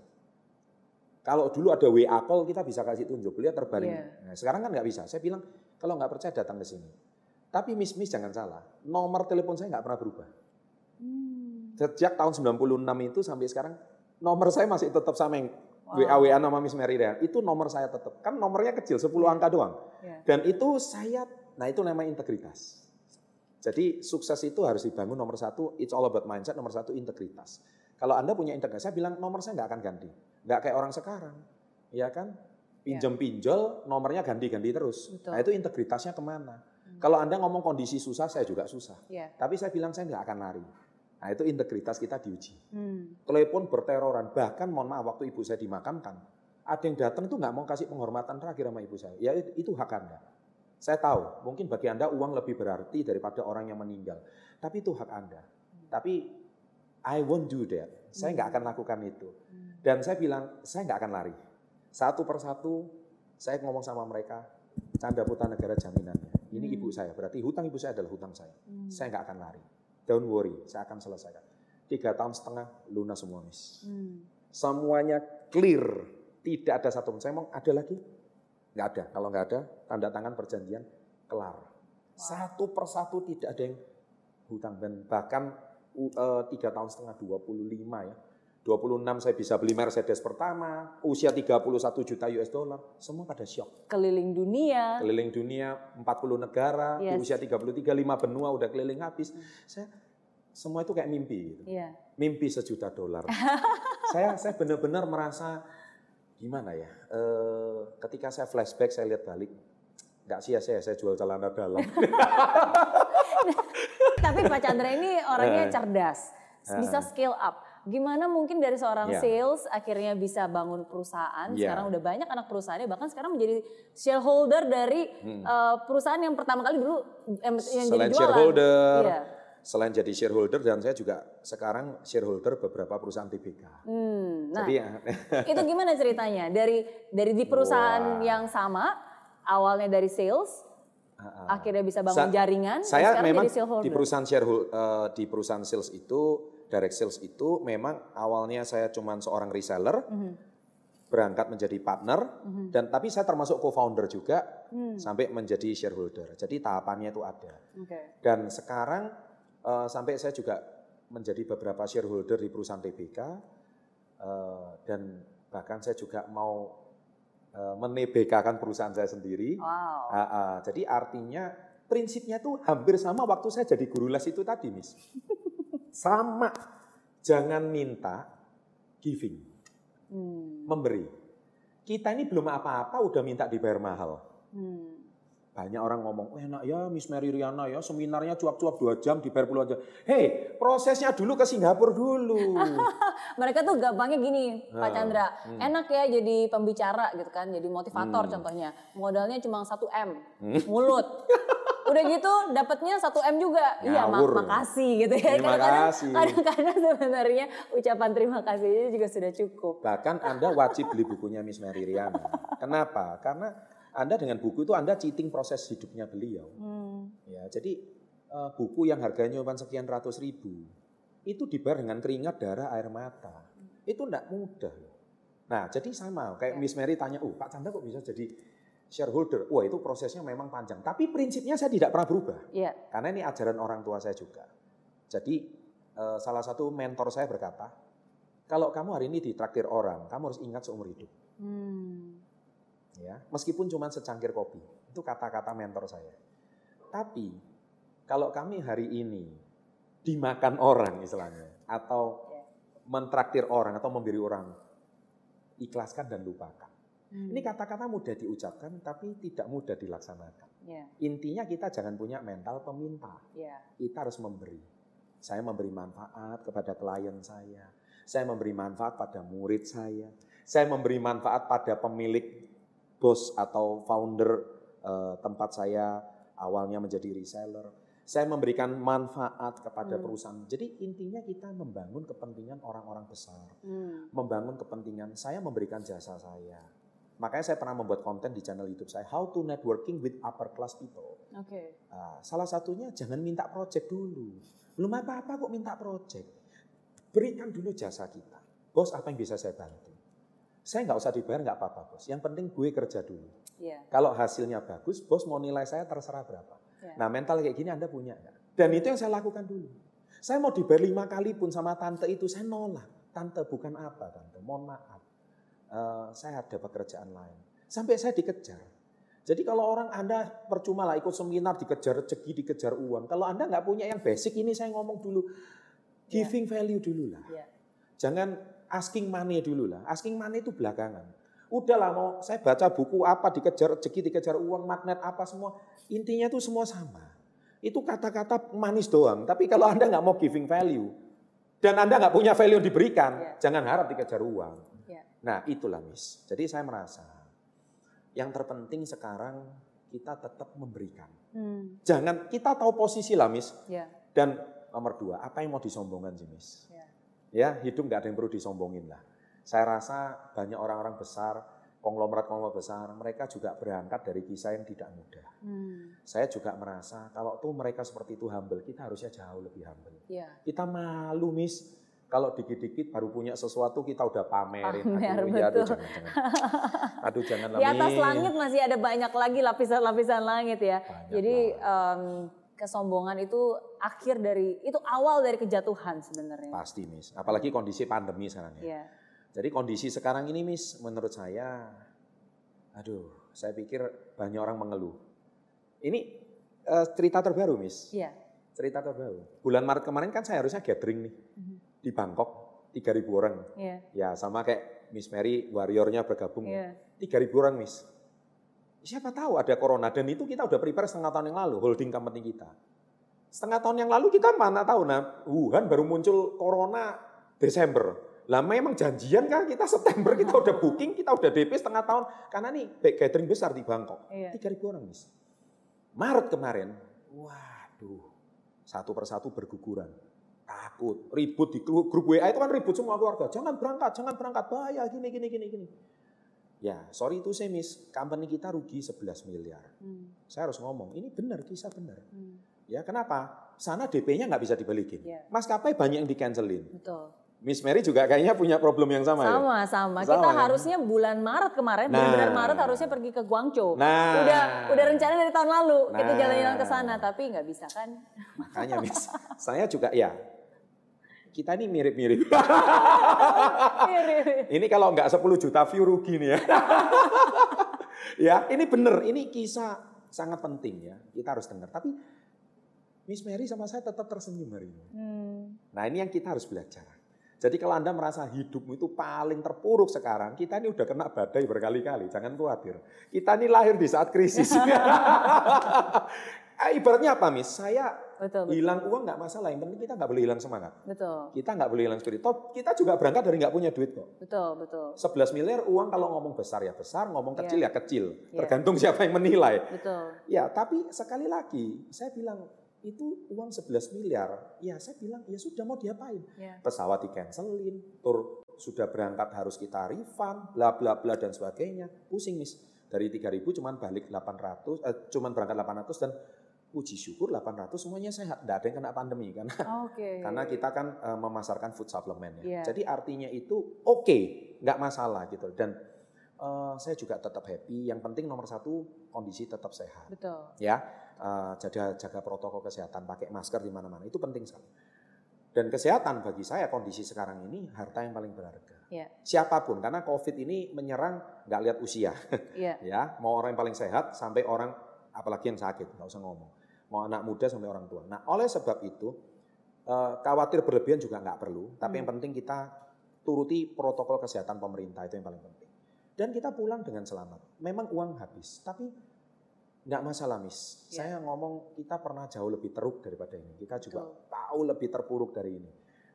Kalau dulu ada WA call kita bisa kasih tunjuk beliau terbaring. Iya. Nah, sekarang kan nggak bisa. Saya bilang kalau nggak percaya datang ke sini. Tapi Miss Miss jangan salah, nomor telepon saya nggak pernah berubah. Hmm. Sejak tahun 96 itu sampai sekarang nomor saya masih tetap sama yang Wow. WA WA nama Miss Mary Ryan. Itu nomor saya tetap. Kan nomornya kecil 10 Iya. angka doang. Iya. Dan itu saya, nah itu namanya integritas. Jadi sukses itu harus dibangun nomor satu, it's all about mindset, nomor satu integritas. Kalau Anda punya integritas, saya bilang nomor saya nggak akan ganti. Nggak kayak orang sekarang. Ya kan? Pinjam pinjol, nomornya ganti-ganti terus. Betul. Nah itu integritasnya ke mana? Kalau Anda ngomong kondisi susah, saya juga susah. Iya. Tapi saya bilang saya nggak akan lari. Nah itu integritas kita diuji. Hmm. Telepon berteroran, bahkan mohon maaf waktu ibu saya dimakamkan, ada yang datang tuh nggak mau kasih penghormatan terakhir sama ibu saya. Ya itu, itu hak Anda. Saya tahu, mungkin bagi Anda uang lebih berarti daripada orang yang meninggal. Tapi itu hak Anda. Tapi I won't do that. Saya nggak akan lakukan itu. Hmm. Dan saya bilang, saya nggak akan lari. Satu persatu, saya ngomong sama mereka, Canda Putra Negara jaminannya. Ini Hmm. ibu saya, berarti hutang ibu saya adalah hutang saya. Hmm. Saya nggak akan lari. Don't worry, saya akan selesaikan. Tiga tahun setengah, lunas semua, Miss. Hmm. Semuanya clear. Tidak ada satu pun. Saya mau ada lagi? Nggak ada. Kalau nggak ada, tanda tangan perjanjian, kelar. Satu persatu tidak ada yang hutang. Dan bahkan u- eh, tiga tahun setengah, 25 ya. 26 saya bisa beli Mercedes pertama, usia 31 juta US dollar, semua pada shock. Keliling dunia. Keliling dunia 40 negara, di Yes. usia 33, 5 benua udah keliling habis. Saya semua itu kayak mimpi gitu Iya. mimpi sejuta dolar. saya saya benar-benar merasa gimana ya? eh, ketika saya flashback, saya lihat balik, nggak sia-sia saya jual celana dalam. Tapi Pak Chandra ini orangnya Eh. cerdas, bisa scale up. Gimana mungkin dari seorang Ya. sales akhirnya bisa bangun perusahaan? Ya. Sekarang udah banyak anak perusahaannya, bahkan sekarang menjadi shareholder dari eh, perusahaan yang pertama kali dulu em, yang jadi Hmm. Selain jualan. shareholder, Iya. selain jadi shareholder dan saya juga sekarang shareholder beberapa perusahaan TBK. Hmm, nah, Jadi ya, itu gimana ceritanya? Dari dari di perusahaan Wah. yang sama, awalnya dari sales, akhirnya bisa bangun Sa- jaringan, saya memang jadi di perusahaan shareholder, di perusahaan sales itu direct sales itu memang awalnya saya cuma seorang reseller, Mhm. berangkat menjadi partner, Mhm. dan tapi saya termasuk co-founder juga Hmm, sampai menjadi shareholder. Jadi tahapannya itu ada. oke. Dan sekarang eh, sampai saya juga menjadi beberapa shareholder di perusahaan TBK eh, dan bahkan saya juga mau eh, menebekakan perusahaan saya sendiri. Wow. Ah, ah. jadi artinya prinsipnya tuh hampir sama waktu saya jadi guru les itu tadi, Miss. sama. Jangan minta giving, Hmm, memberi. Kita ini belum apa-apa udah minta dibayar mahal. hmm. Banyak orang ngomong, oh, enak ya Miss Mary Riana ya seminarnya cuap-cuap dua jam di puluh aja. Hei, prosesnya dulu ke Singapura dulu. Mereka tuh gampangnya gini, Pak Chandra. hmm. Enak ya jadi pembicara gitu kan, jadi motivator Hmm. contohnya. Modalnya cuma 1 M, mulut. Udah gitu dapatnya 1 M juga. Iya, ma- Ngawur. makasih gitu ya. Terima kasih. Kadang-kadang sebenarnya ucapan terima kasihnya juga sudah cukup. Bahkan Anda wajib beli bukunya Miss Mary Riana. Kenapa? Karena Anda dengan buku itu Anda cheating proses hidupnya beliau. Hmm. Ya, jadi eh, buku yang harganya cuma sekian ratus ribu itu dibayar dengan keringat, darah, air mata. Itu tidak mudah. Nah, jadi sama kayak Ya. Miss Mary tanya, "Oh, Pak Chandra kok bisa jadi shareholder?" Wah, itu prosesnya memang panjang. Tapi prinsipnya saya tidak pernah berubah. Iya. Karena ini ajaran orang tua saya juga. Jadi eh, salah satu mentor saya berkata, kalau kamu hari ini ditraktir orang, kamu harus ingat seumur hidup. Hmm. Ya, meskipun cuma secangkir kopi. Itu kata-kata mentor saya. Tapi kalau kami hari ini dimakan orang istilahnya atau Ya. mentraktir orang atau memberi orang ikhlaskan dan lupakan. Hmm. Ini kata-kata mudah diucapkan tapi tidak mudah dilaksanakan. Iya, Intinya kita jangan punya mental peminta. iya. kita harus memberi. Saya memberi manfaat kepada klien saya. Saya memberi manfaat pada murid saya. Saya memberi manfaat pada pemilik bos atau founder eh, tempat saya awalnya menjadi reseller. Saya memberikan manfaat kepada Hmm. perusahaan. Jadi intinya kita membangun kepentingan orang-orang besar. Hmm. Membangun kepentingan saya memberikan jasa saya. Makanya saya pernah membuat konten di channel YouTube saya, How to Networking with Upper Class People. Oke. Nah, salah satunya jangan minta project dulu. Belum apa-apa kok minta project. Berikan dulu jasa kita. Bos apa yang bisa saya bantu? Saya nggak usah dibayar nggak apa-apa bos. Yang penting gue kerja dulu. Iya. Kalau hasilnya bagus, bos mau nilai saya terserah berapa. Iya. Nah mental kayak gini Anda punya nggak? Dan itu yang saya lakukan dulu. Saya mau dibayar lima kali pun sama tante itu, saya nolak. Tante bukan apa tante, mohon maaf. Eh, saya ada pekerjaan lain. Sampai saya dikejar. Jadi kalau orang Anda percuma lah ikut seminar dikejar rezeki, dikejar uang. Kalau Anda nggak punya yang basic ini saya ngomong dulu. Ya. Giving value dulu lah. Iya. Jangan asking money dulu lah. Asking money itu belakangan. Udahlah mau saya baca buku apa dikejar rezeki, dikejar uang, magnet apa semua. Intinya itu semua sama. Itu kata-kata manis doang. Tapi kalau Anda nggak mau giving value dan Anda nggak punya value yang diberikan, Iya. jangan harap dikejar uang. Nah itulah Miss. Jadi saya merasa yang terpenting sekarang kita tetap memberikan. Hmm. Jangan kita tahu posisi lah Miss. Iya. Dan nomor dua, apa yang mau disombongkan sih Miss? Iya. Ya hidup nggak ada yang perlu disombongin lah. Saya rasa banyak orang-orang besar, konglomerat-konglomerat besar, mereka juga berangkat dari kisah yang tidak mudah. Hmm. Saya juga merasa kalau tuh mereka seperti itu humble, kita harusnya jauh lebih humble. Iya. Kita malu Miss, kalau dikit-dikit baru punya sesuatu kita udah pamerin. Pamer, aduh, ya, aduh betul. jangan, jangan. Aduh jangan Di atas langit masih ada banyak lagi lapisan-lapisan langit ya. Banyak Jadi em, kesombongan itu akhir dari itu awal dari kejatuhan sebenarnya. Pasti Miss, apalagi kondisi pandemi sekarang ya. Iya. Jadi kondisi sekarang ini Miss, menurut saya, aduh, saya pikir banyak orang mengeluh. Ini eh, cerita terbaru Miss, Iya. cerita terbaru. Bulan Maret kemarin kan saya harusnya gathering nih. Di Bangkok, 3.000 orang. Iya. Ya sama kayak Miss Mary, warriornya bergabung. Iya. 3.000 orang Miss. Siapa tahu ada corona dan itu kita udah prepare setengah tahun yang lalu, holding company kita. Setengah tahun yang lalu kita mana tahu, nah Wuhan baru muncul corona Desember. Lah memang janjian kan kita September kita udah booking, kita udah DP setengah tahun. Karena nih back gathering besar di Bangkok. Iya. 3.000 orang Miss. Maret kemarin, waduh, satu persatu berguguran. Takut, ribut di grup grup WA itu kan ribut semua keluarga. Jangan berangkat, jangan berangkat, bahaya, gini, gini, gini, gini. Ya, sorry itu saya miss, company kita rugi 11 miliar. Hmm. Saya harus ngomong, ini benar, kisah benar. Hmm. Ya, kenapa? Sana DP-nya nggak bisa dibalikin. Iya. Maskapai banyak yang di-cancelin. Betul. Miss Mary juga kayaknya punya problem yang sama, ya? Sama, sama. Sama, Kita ya? harusnya bulan Maret kemarin, Nah. benar-benar Maret harusnya pergi ke Guangzhou. Nah. Udah udah rencana dari tahun lalu kita Nah. jalan-jalan ke sana, tapi nggak bisa kan? Makanya Miss, saya juga ya, kita ini mirip-mirip. ini kalau nggak 10 juta view rugi nih ya. ya, ini bener, ini kisah sangat penting ya. Kita harus dengar. Tapi Miss Mary sama saya tetap tersenyum hari ini. Hmm. Nah ini yang kita harus belajar. Jadi kalau Anda merasa hidupmu itu paling terpuruk sekarang, kita ini udah kena badai berkali-kali, jangan khawatir. Kita ini lahir di saat krisis. Eh, Ibaratnya apa, Miss? Saya Betul, hilang uang nggak masalah, yang penting kita nggak boleh hilang semangat. Betul. Kita nggak boleh hilang spirit. Toh, kita juga berangkat dari nggak punya duit kok. Betul, betul. 11 miliar uang kalau ngomong besar ya besar, ngomong kecil Iya. ya kecil. Iya. Tergantung siapa yang menilai. Betul. Ya, tapi sekali lagi saya bilang itu uang 11 miliar. Ya, saya bilang ya sudah mau diapain? Ya. Pesawat di-cancelin, tur sudah berangkat harus kita refund, bla bla bla dan sebagainya. Pusing, Miss. Dari 3000 cuman balik 800, eh, cuman berangkat 800 dan puji syukur 800 semuanya sehat. Tidak ada yang kena pandemi kan. Oke. Karena kita kan eh, memasarkan food supplement ya. Iya. Jadi artinya itu oke, nggak masalah gitu. Dan eh, saya juga tetap happy. Yang penting nomor satu kondisi tetap sehat. Betul. Ya, Eh, jaga jaga protokol kesehatan, pakai masker di mana-mana itu penting sekali. Dan kesehatan bagi saya kondisi sekarang ini harta yang paling berharga. Iya. Siapa pun, karena COVID ini menyerang nggak lihat usia, Iya. ya. Mau orang yang paling sehat sampai orang apalagi yang sakit, nggak usah ngomong. Mau anak muda sampai orang tua. Nah, oleh sebab itu eh, khawatir berlebihan juga nggak perlu. Tapi Hmm. yang penting kita turuti protokol kesehatan pemerintah itu yang paling penting. Dan kita pulang dengan selamat. Memang uang habis, tapi nggak masalah, Miss. Ya. Saya ngomong kita pernah jauh lebih teruk daripada ini. Kita juga Betul. tahu lebih terpuruk dari ini.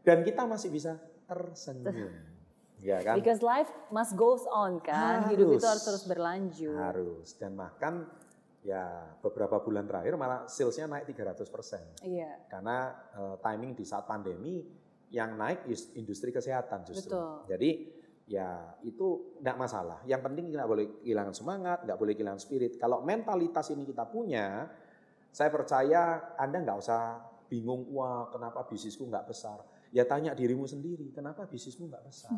Dan kita masih bisa tersenyum. ya kan? Because life must goes on kan. Hidup itu Harus. harus terus berlanjut. Harus. Dan bahkan ya beberapa bulan terakhir malah salesnya naik 300%. Iya. Karena eh, timing di saat pandemi yang naik is- industri kesehatan justru. Betul. Jadi ya itu tidak masalah. Yang penting nggak boleh kehilangan semangat, nggak boleh kehilangan spirit. Kalau mentalitas ini kita punya, saya percaya Anda nggak usah bingung, wah kenapa bisnisku nggak besar. Ya tanya dirimu sendiri, kenapa bisnismu nggak besar?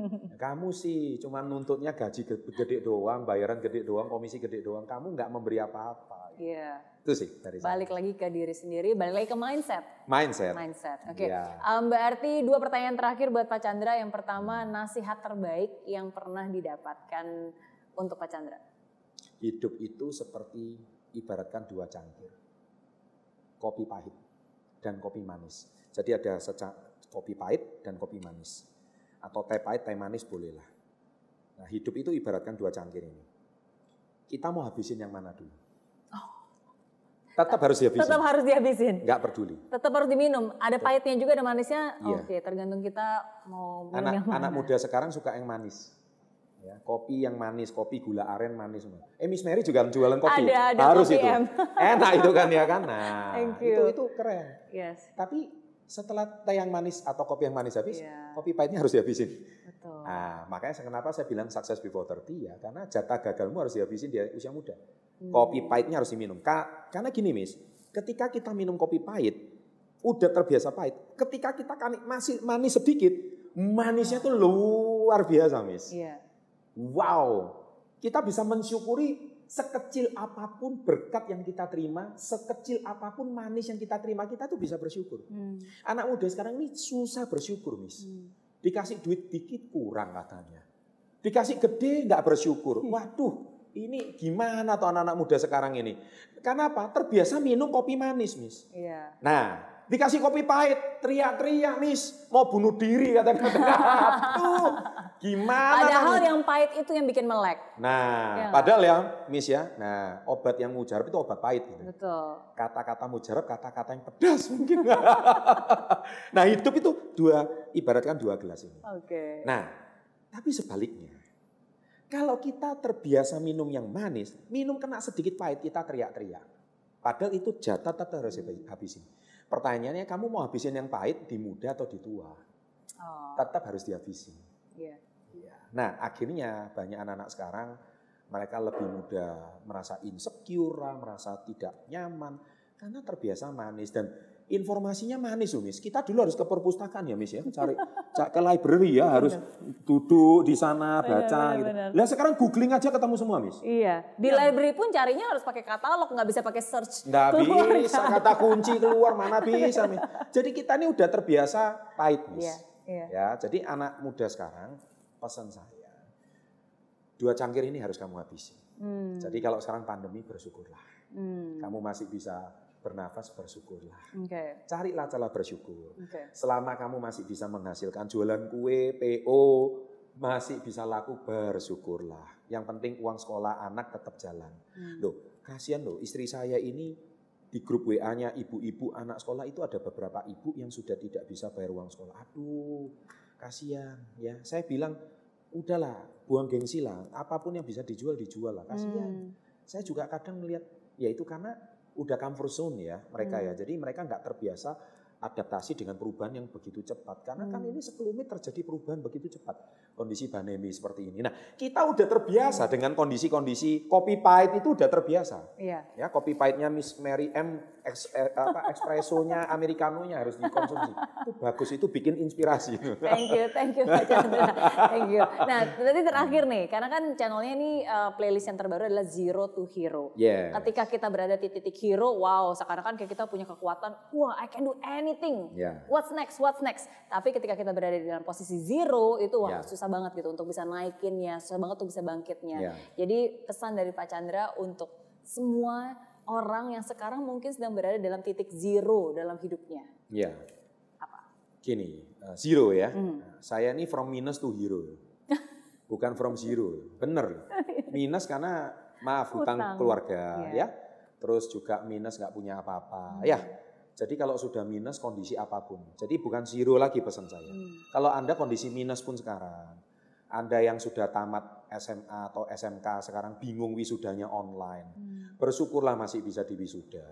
Kamu sih cuma nuntutnya gaji ge- gede doang, bayaran gede doang, komisi gede doang. Kamu nggak memberi apa-apa. Iya. Itu sih dari saya. Balik lagi ke diri sendiri, balik lagi ke mindset. Mindset. Mindset. Oke. Iya. Um, berarti dua pertanyaan terakhir buat Pak Chandra. Yang pertama, nasihat terbaik yang pernah didapatkan untuk Pak Chandra. Hidup itu seperti ibaratkan dua cangkir. Kopi pahit dan kopi manis. Jadi ada kopi pahit dan kopi manis. Atau teh pahit, teh manis bolehlah. Nah hidup itu ibaratkan dua cangkir ini. Kita mau habisin yang mana dulu? Tetap harus dihabisin. Oh. Tetap harus dihabisin. Nggak peduli. Tetap harus diminum. Ada pahitnya juga, ada manisnya. Iya. Oke, tergantung kita mau minum Anak, yang mana. anak muda sekarang suka yang manis. Ya, kopi yang manis, kopi gula aren manis semua. Eh Miss Mary juga jualan kopi. Ada, ada Harus kopi itu. M. Enak itu kan ya kan. Nah, Thank itu itu keren. Yes, Tapi setelah teh yang manis atau kopi yang manis habis, Iya. kopi pahitnya harus dihabisin. betul. Nah, makanya kenapa saya bilang sukses before 30 ya, karena jatah gagalmu harus dihabisin di usia muda. Hmm. Kopi pahitnya harus diminum. Ka- Karena gini, Miss, ketika kita minum kopi pahit, udah terbiasa pahit. Ketika kita kan masih manis sedikit, manisnya tuh luar biasa, Miss. Iya. Wow, kita bisa mensyukuri sekecil apa pun berkat yang kita terima, sekecil apa pun manis yang kita terima, kita tuh bisa bersyukur. Hmm. Anak muda sekarang ini susah bersyukur, Miss. Hmm. Dikasih duit dikit kurang katanya. Dikasih gede nggak bersyukur. Waduh, ini gimana tuh anak-anak muda sekarang ini? Karena apa? Terbiasa minum kopi manis, Miss. Iya. Nah, dikasih kopi pahit, teriak-teriak, Miss. Mau bunuh diri kata-kata. Aduh, gimana? Padahal yang pahit itu yang bikin melek. Nah, Ya. padahal ya, Miss ya. Nah, obat yang mujarab itu obat pahit. Gitu. Betul. Kata-kata mujarab, kata-kata yang pedas mungkin. nah, hidup itu dua, ibaratkan dua gelas ini. Oke. Nah, tapi sebaliknya. Kalau kita terbiasa minum yang manis, minum kena sedikit pahit, kita teriak-teriak. Padahal itu jatah tetap harus dihabisin. Pertanyaannya, kamu mau habisin yang pahit di muda atau di tua? Oh, Tetap harus dihabisin. iya. Nah, akhirnya banyak anak-anak sekarang mereka lebih mudah merasa insecure, merasa tidak nyaman karena terbiasa manis dan informasinya manis loh, Miss. Kita dulu harus ke perpustakaan ya, Miss ya, cari ca- ke library ya, harus duduk di sana baca benar, gitu. benar. Lah sekarang googling aja ketemu semua, Miss. Iya. Di library pun carinya harus pakai katalog, nggak bisa pakai search. Nggak bisa kan? kata kunci keluar mana bisa, Miss. Jadi kita ini udah terbiasa pahit, Miss. Iya, iya. Ya, jadi anak muda sekarang pesan saya, dua cangkir ini harus kamu habisi. Hmm. Jadi kalau sekarang pandemi bersyukurlah. Hmm. Kamu masih bisa bernafas bersyukurlah. Oke. Carilah celah bersyukur. Oke. Selama kamu masih bisa menghasilkan jualan kue, PO, masih bisa laku, bersyukurlah. Yang penting uang sekolah anak tetap jalan. Hmm. Loh, kasihan loh, istri saya ini di grup WA-nya ibu-ibu anak sekolah itu ada beberapa ibu yang sudah tidak bisa bayar uang sekolah. Aduh, kasihan ya. Saya bilang, udahlah, buang gengsi lah. Apa pun yang bisa dijual, dijual lah. Kasihan. Hmm. Saya juga kadang melihat, ya itu karena udah comfort zone ya mereka Hmm. ya. Jadi mereka nggak terbiasa adaptasi dengan perubahan yang begitu cepat. Karena kan Hmm. ini sebelumnya terjadi perubahan begitu cepat. Kondisi pandemi seperti ini. Nah kita udah terbiasa dengan kondisi-kondisi kopi pahit itu udah terbiasa. Iya. Ya kopi pahitnya Miss Mary M, eks, eh, apa, espressonya, americanonya harus dikonsumsi. Itu bagus, itu bikin inspirasi. Thank you, thank you Pak Chandra. Thank you. Nah, berarti terakhir nih, karena kan channelnya ini uh, playlist yang terbaru adalah Zero to Hero. Yeah. Ketika kita berada di titik hero, wow, seakan-akan kayak kita punya kekuatan, wah, I can do anything. Ya. What's next? What's next? Tapi ketika kita berada di dalam posisi zero, itu wah Ya. susah banget gitu untuk bisa naikinnya, susah banget untuk bisa bangkitnya. Ya. Jadi pesan dari Pak Chandra untuk semua orang yang sekarang mungkin sedang berada dalam titik zero dalam hidupnya. Ya. Apa? Gini, uh, zero ya. Hmm. Saya ini from minus to hero. Bukan from zero. Bener. Minus karena maaf hutang, Hutang. keluarga Iya. ya. Terus juga minus nggak punya apa-apa. Ya. Jadi kalau sudah minus kondisi apa pun. Jadi bukan zero lagi pesan saya. Hmm. Kalau Anda kondisi minus pun sekarang. Anda yang sudah tamat SMA atau SMK sekarang bingung wisudanya online. Hmm. Bersyukurlah masih bisa diwisuda.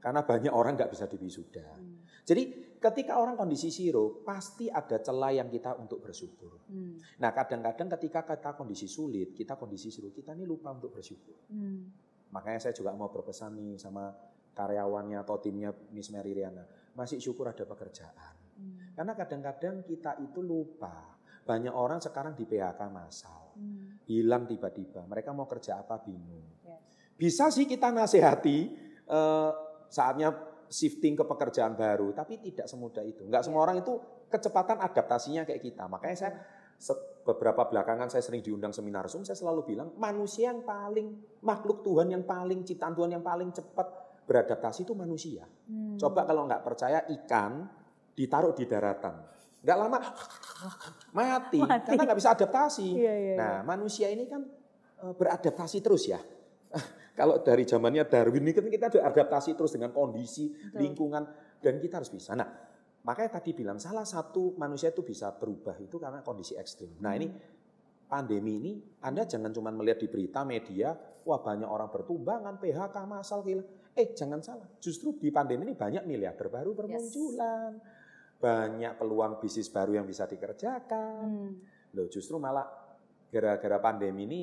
Karena banyak orang nggak bisa diwisuda. Hmm. Jadi ketika orang kondisi zero, pasti ada celah yang kita untuk bersyukur. Hmm. Nah kadang-kadang ketika kita kondisi sulit, kita kondisi zero, kita ini lupa untuk bersyukur. Hmm. Makanya saya juga mau berpesan nih sama karyawannya atau timnya Miss Mary Riana. Masih syukur ada pekerjaan. Hmm. Karena kadang-kadang kita itu lupa. Banyak orang sekarang di PHK massal. Hmm. Hilang tiba-tiba. Mereka mau kerja apa bingung. Ya. Bisa sih kita nasihati eh, saatnya shifting ke pekerjaan baru. Tapi tidak semudah itu. Enggak semua Ya. orang itu kecepatan adaptasinya kayak kita. Makanya saya beberapa belakangan saya sering diundang seminar Zoom. Saya selalu bilang manusia yang paling, makhluk Tuhan yang paling, ciptaan Tuhan yang paling cepat beradaptasi itu manusia. Hmm. Coba kalau nggak percaya ikan ditaruh di daratan. Nggak lama mati, Mati. karena nggak bisa adaptasi. Iya, iya, nah manusia ini kan eh, beradaptasi terus ya. kalau dari zamannya Darwin ini kan kita beradaptasi terus dengan kondisi, Betul. lingkungan, dan kita harus bisa. Nah makanya tadi bilang salah satu manusia itu bisa berubah itu karena kondisi ekstrim. Nah ini pandemi ini Anda jangan cuma melihat di berita media, wah banyak orang bertumbangan, PHK massal gila. Eh jangan salah, justru di pandemi ini banyak miliarder baru bermunculan. Banyak peluang bisnis baru yang bisa dikerjakan. Hmm. Loh justru malah gara-gara pandemi ini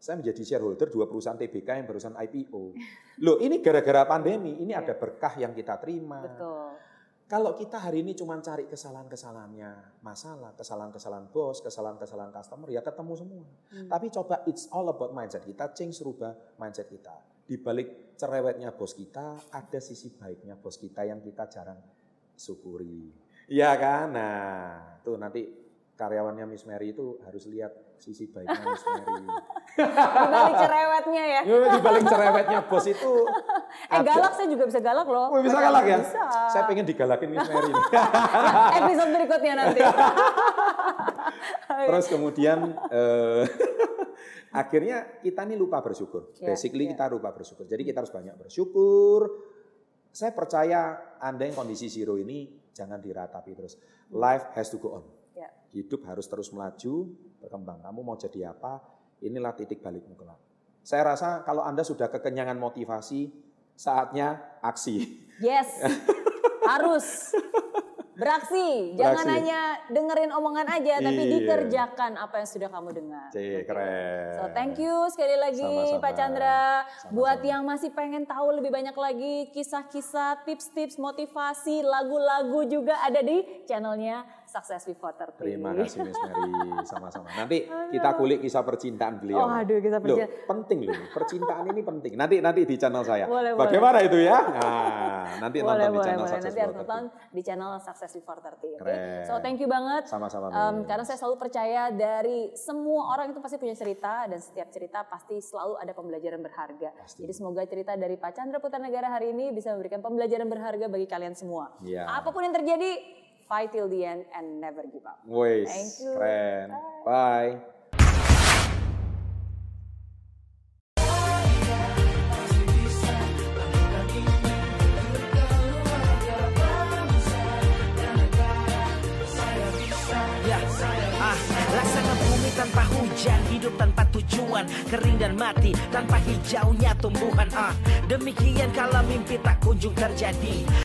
saya menjadi shareholder dua perusahaan TBK yang barusan IPO. Loh ini gara-gara pandemi, ini Iya. ada berkah yang kita terima. Betul. Kalau kita hari ini cuma cari kesalahan-kesalahannya masalah, kesalahan-kesalahan bos, kesalahan-kesalahan customer, ya ketemu semua. Hmm. Tapi coba it's all about mindset. Kita change rubah mindset kita. Di balik cerewetnya bos kita, ada sisi baiknya bos kita yang kita jarang syukuri. Iya kan? Nah, tuh nanti karyawannya Miss Mary itu harus lihat sisi baiknya Miss Mary. Di balik cerewetnya ya. Ya, di balik cerewetnya bos itu Eh ada- galak saya juga bisa galak loh. Oh, bisa galak ya? Bisa. Saya pengen digalakin Miss Mary. Ya, episode berikutnya nanti. Terus kemudian eh, akhirnya kita nih lupa bersyukur. Iya, Basically iya. kita lupa bersyukur. Jadi kita harus banyak bersyukur. Saya percaya Anda yang kondisi zero ini jangan diratapi terus. Life has to go on. Ya. Hidup harus terus melaju, berkembang. Kamu mau jadi apa? Inilah titik balikmu kelak. Saya rasa kalau Anda sudah kekenyangan motivasi, saatnya aksi. Yes. Harus. Beraksi. Jangan Beraksi. hanya dengerin omongan aja tapi Iya. dikerjakan apa yang sudah kamu dengar. Oke. keren. So thank you sekali lagi Sama-sama. Pak Chandra. Sama-sama. Buat yang masih pengen tahu lebih banyak lagi kisah-kisah, tips-tips, motivasi, lagu-lagu juga ada di channelnya Success Before 30. Terima kasih Miss Mary, sama-sama. Nanti kita kulik kisah percintaan beliau. Oh, aduh, kisah Loh, percintaan. penting loh, percintaan ini penting. Nanti nanti di channel saya. Boleh, Bagaimana itu ya? Nah, nanti boleh, nonton di boleh, channel boleh. Success Nanti harus nonton di channel Success Before 30. oke? Keren. So thank you banget. Sama-sama, Um, karena saya selalu percaya dari semua orang itu pasti punya cerita dan setiap cerita pasti selalu ada pembelajaran berharga. Pasti. Jadi semoga cerita dari Pak Chandra Putra Negara hari ini bisa memberikan pembelajaran berharga bagi kalian semua. Iya. Apa pun yang terjadi, fight till the end and never give up. Wes, Thank you. keren. Bye. Ya, ah, tanpa hujan, hidup tanpa tujuan, kering dan mati tanpa hijaunya tumbuhan. Ah, demikian kalau mimpi tak kunjung terjadi.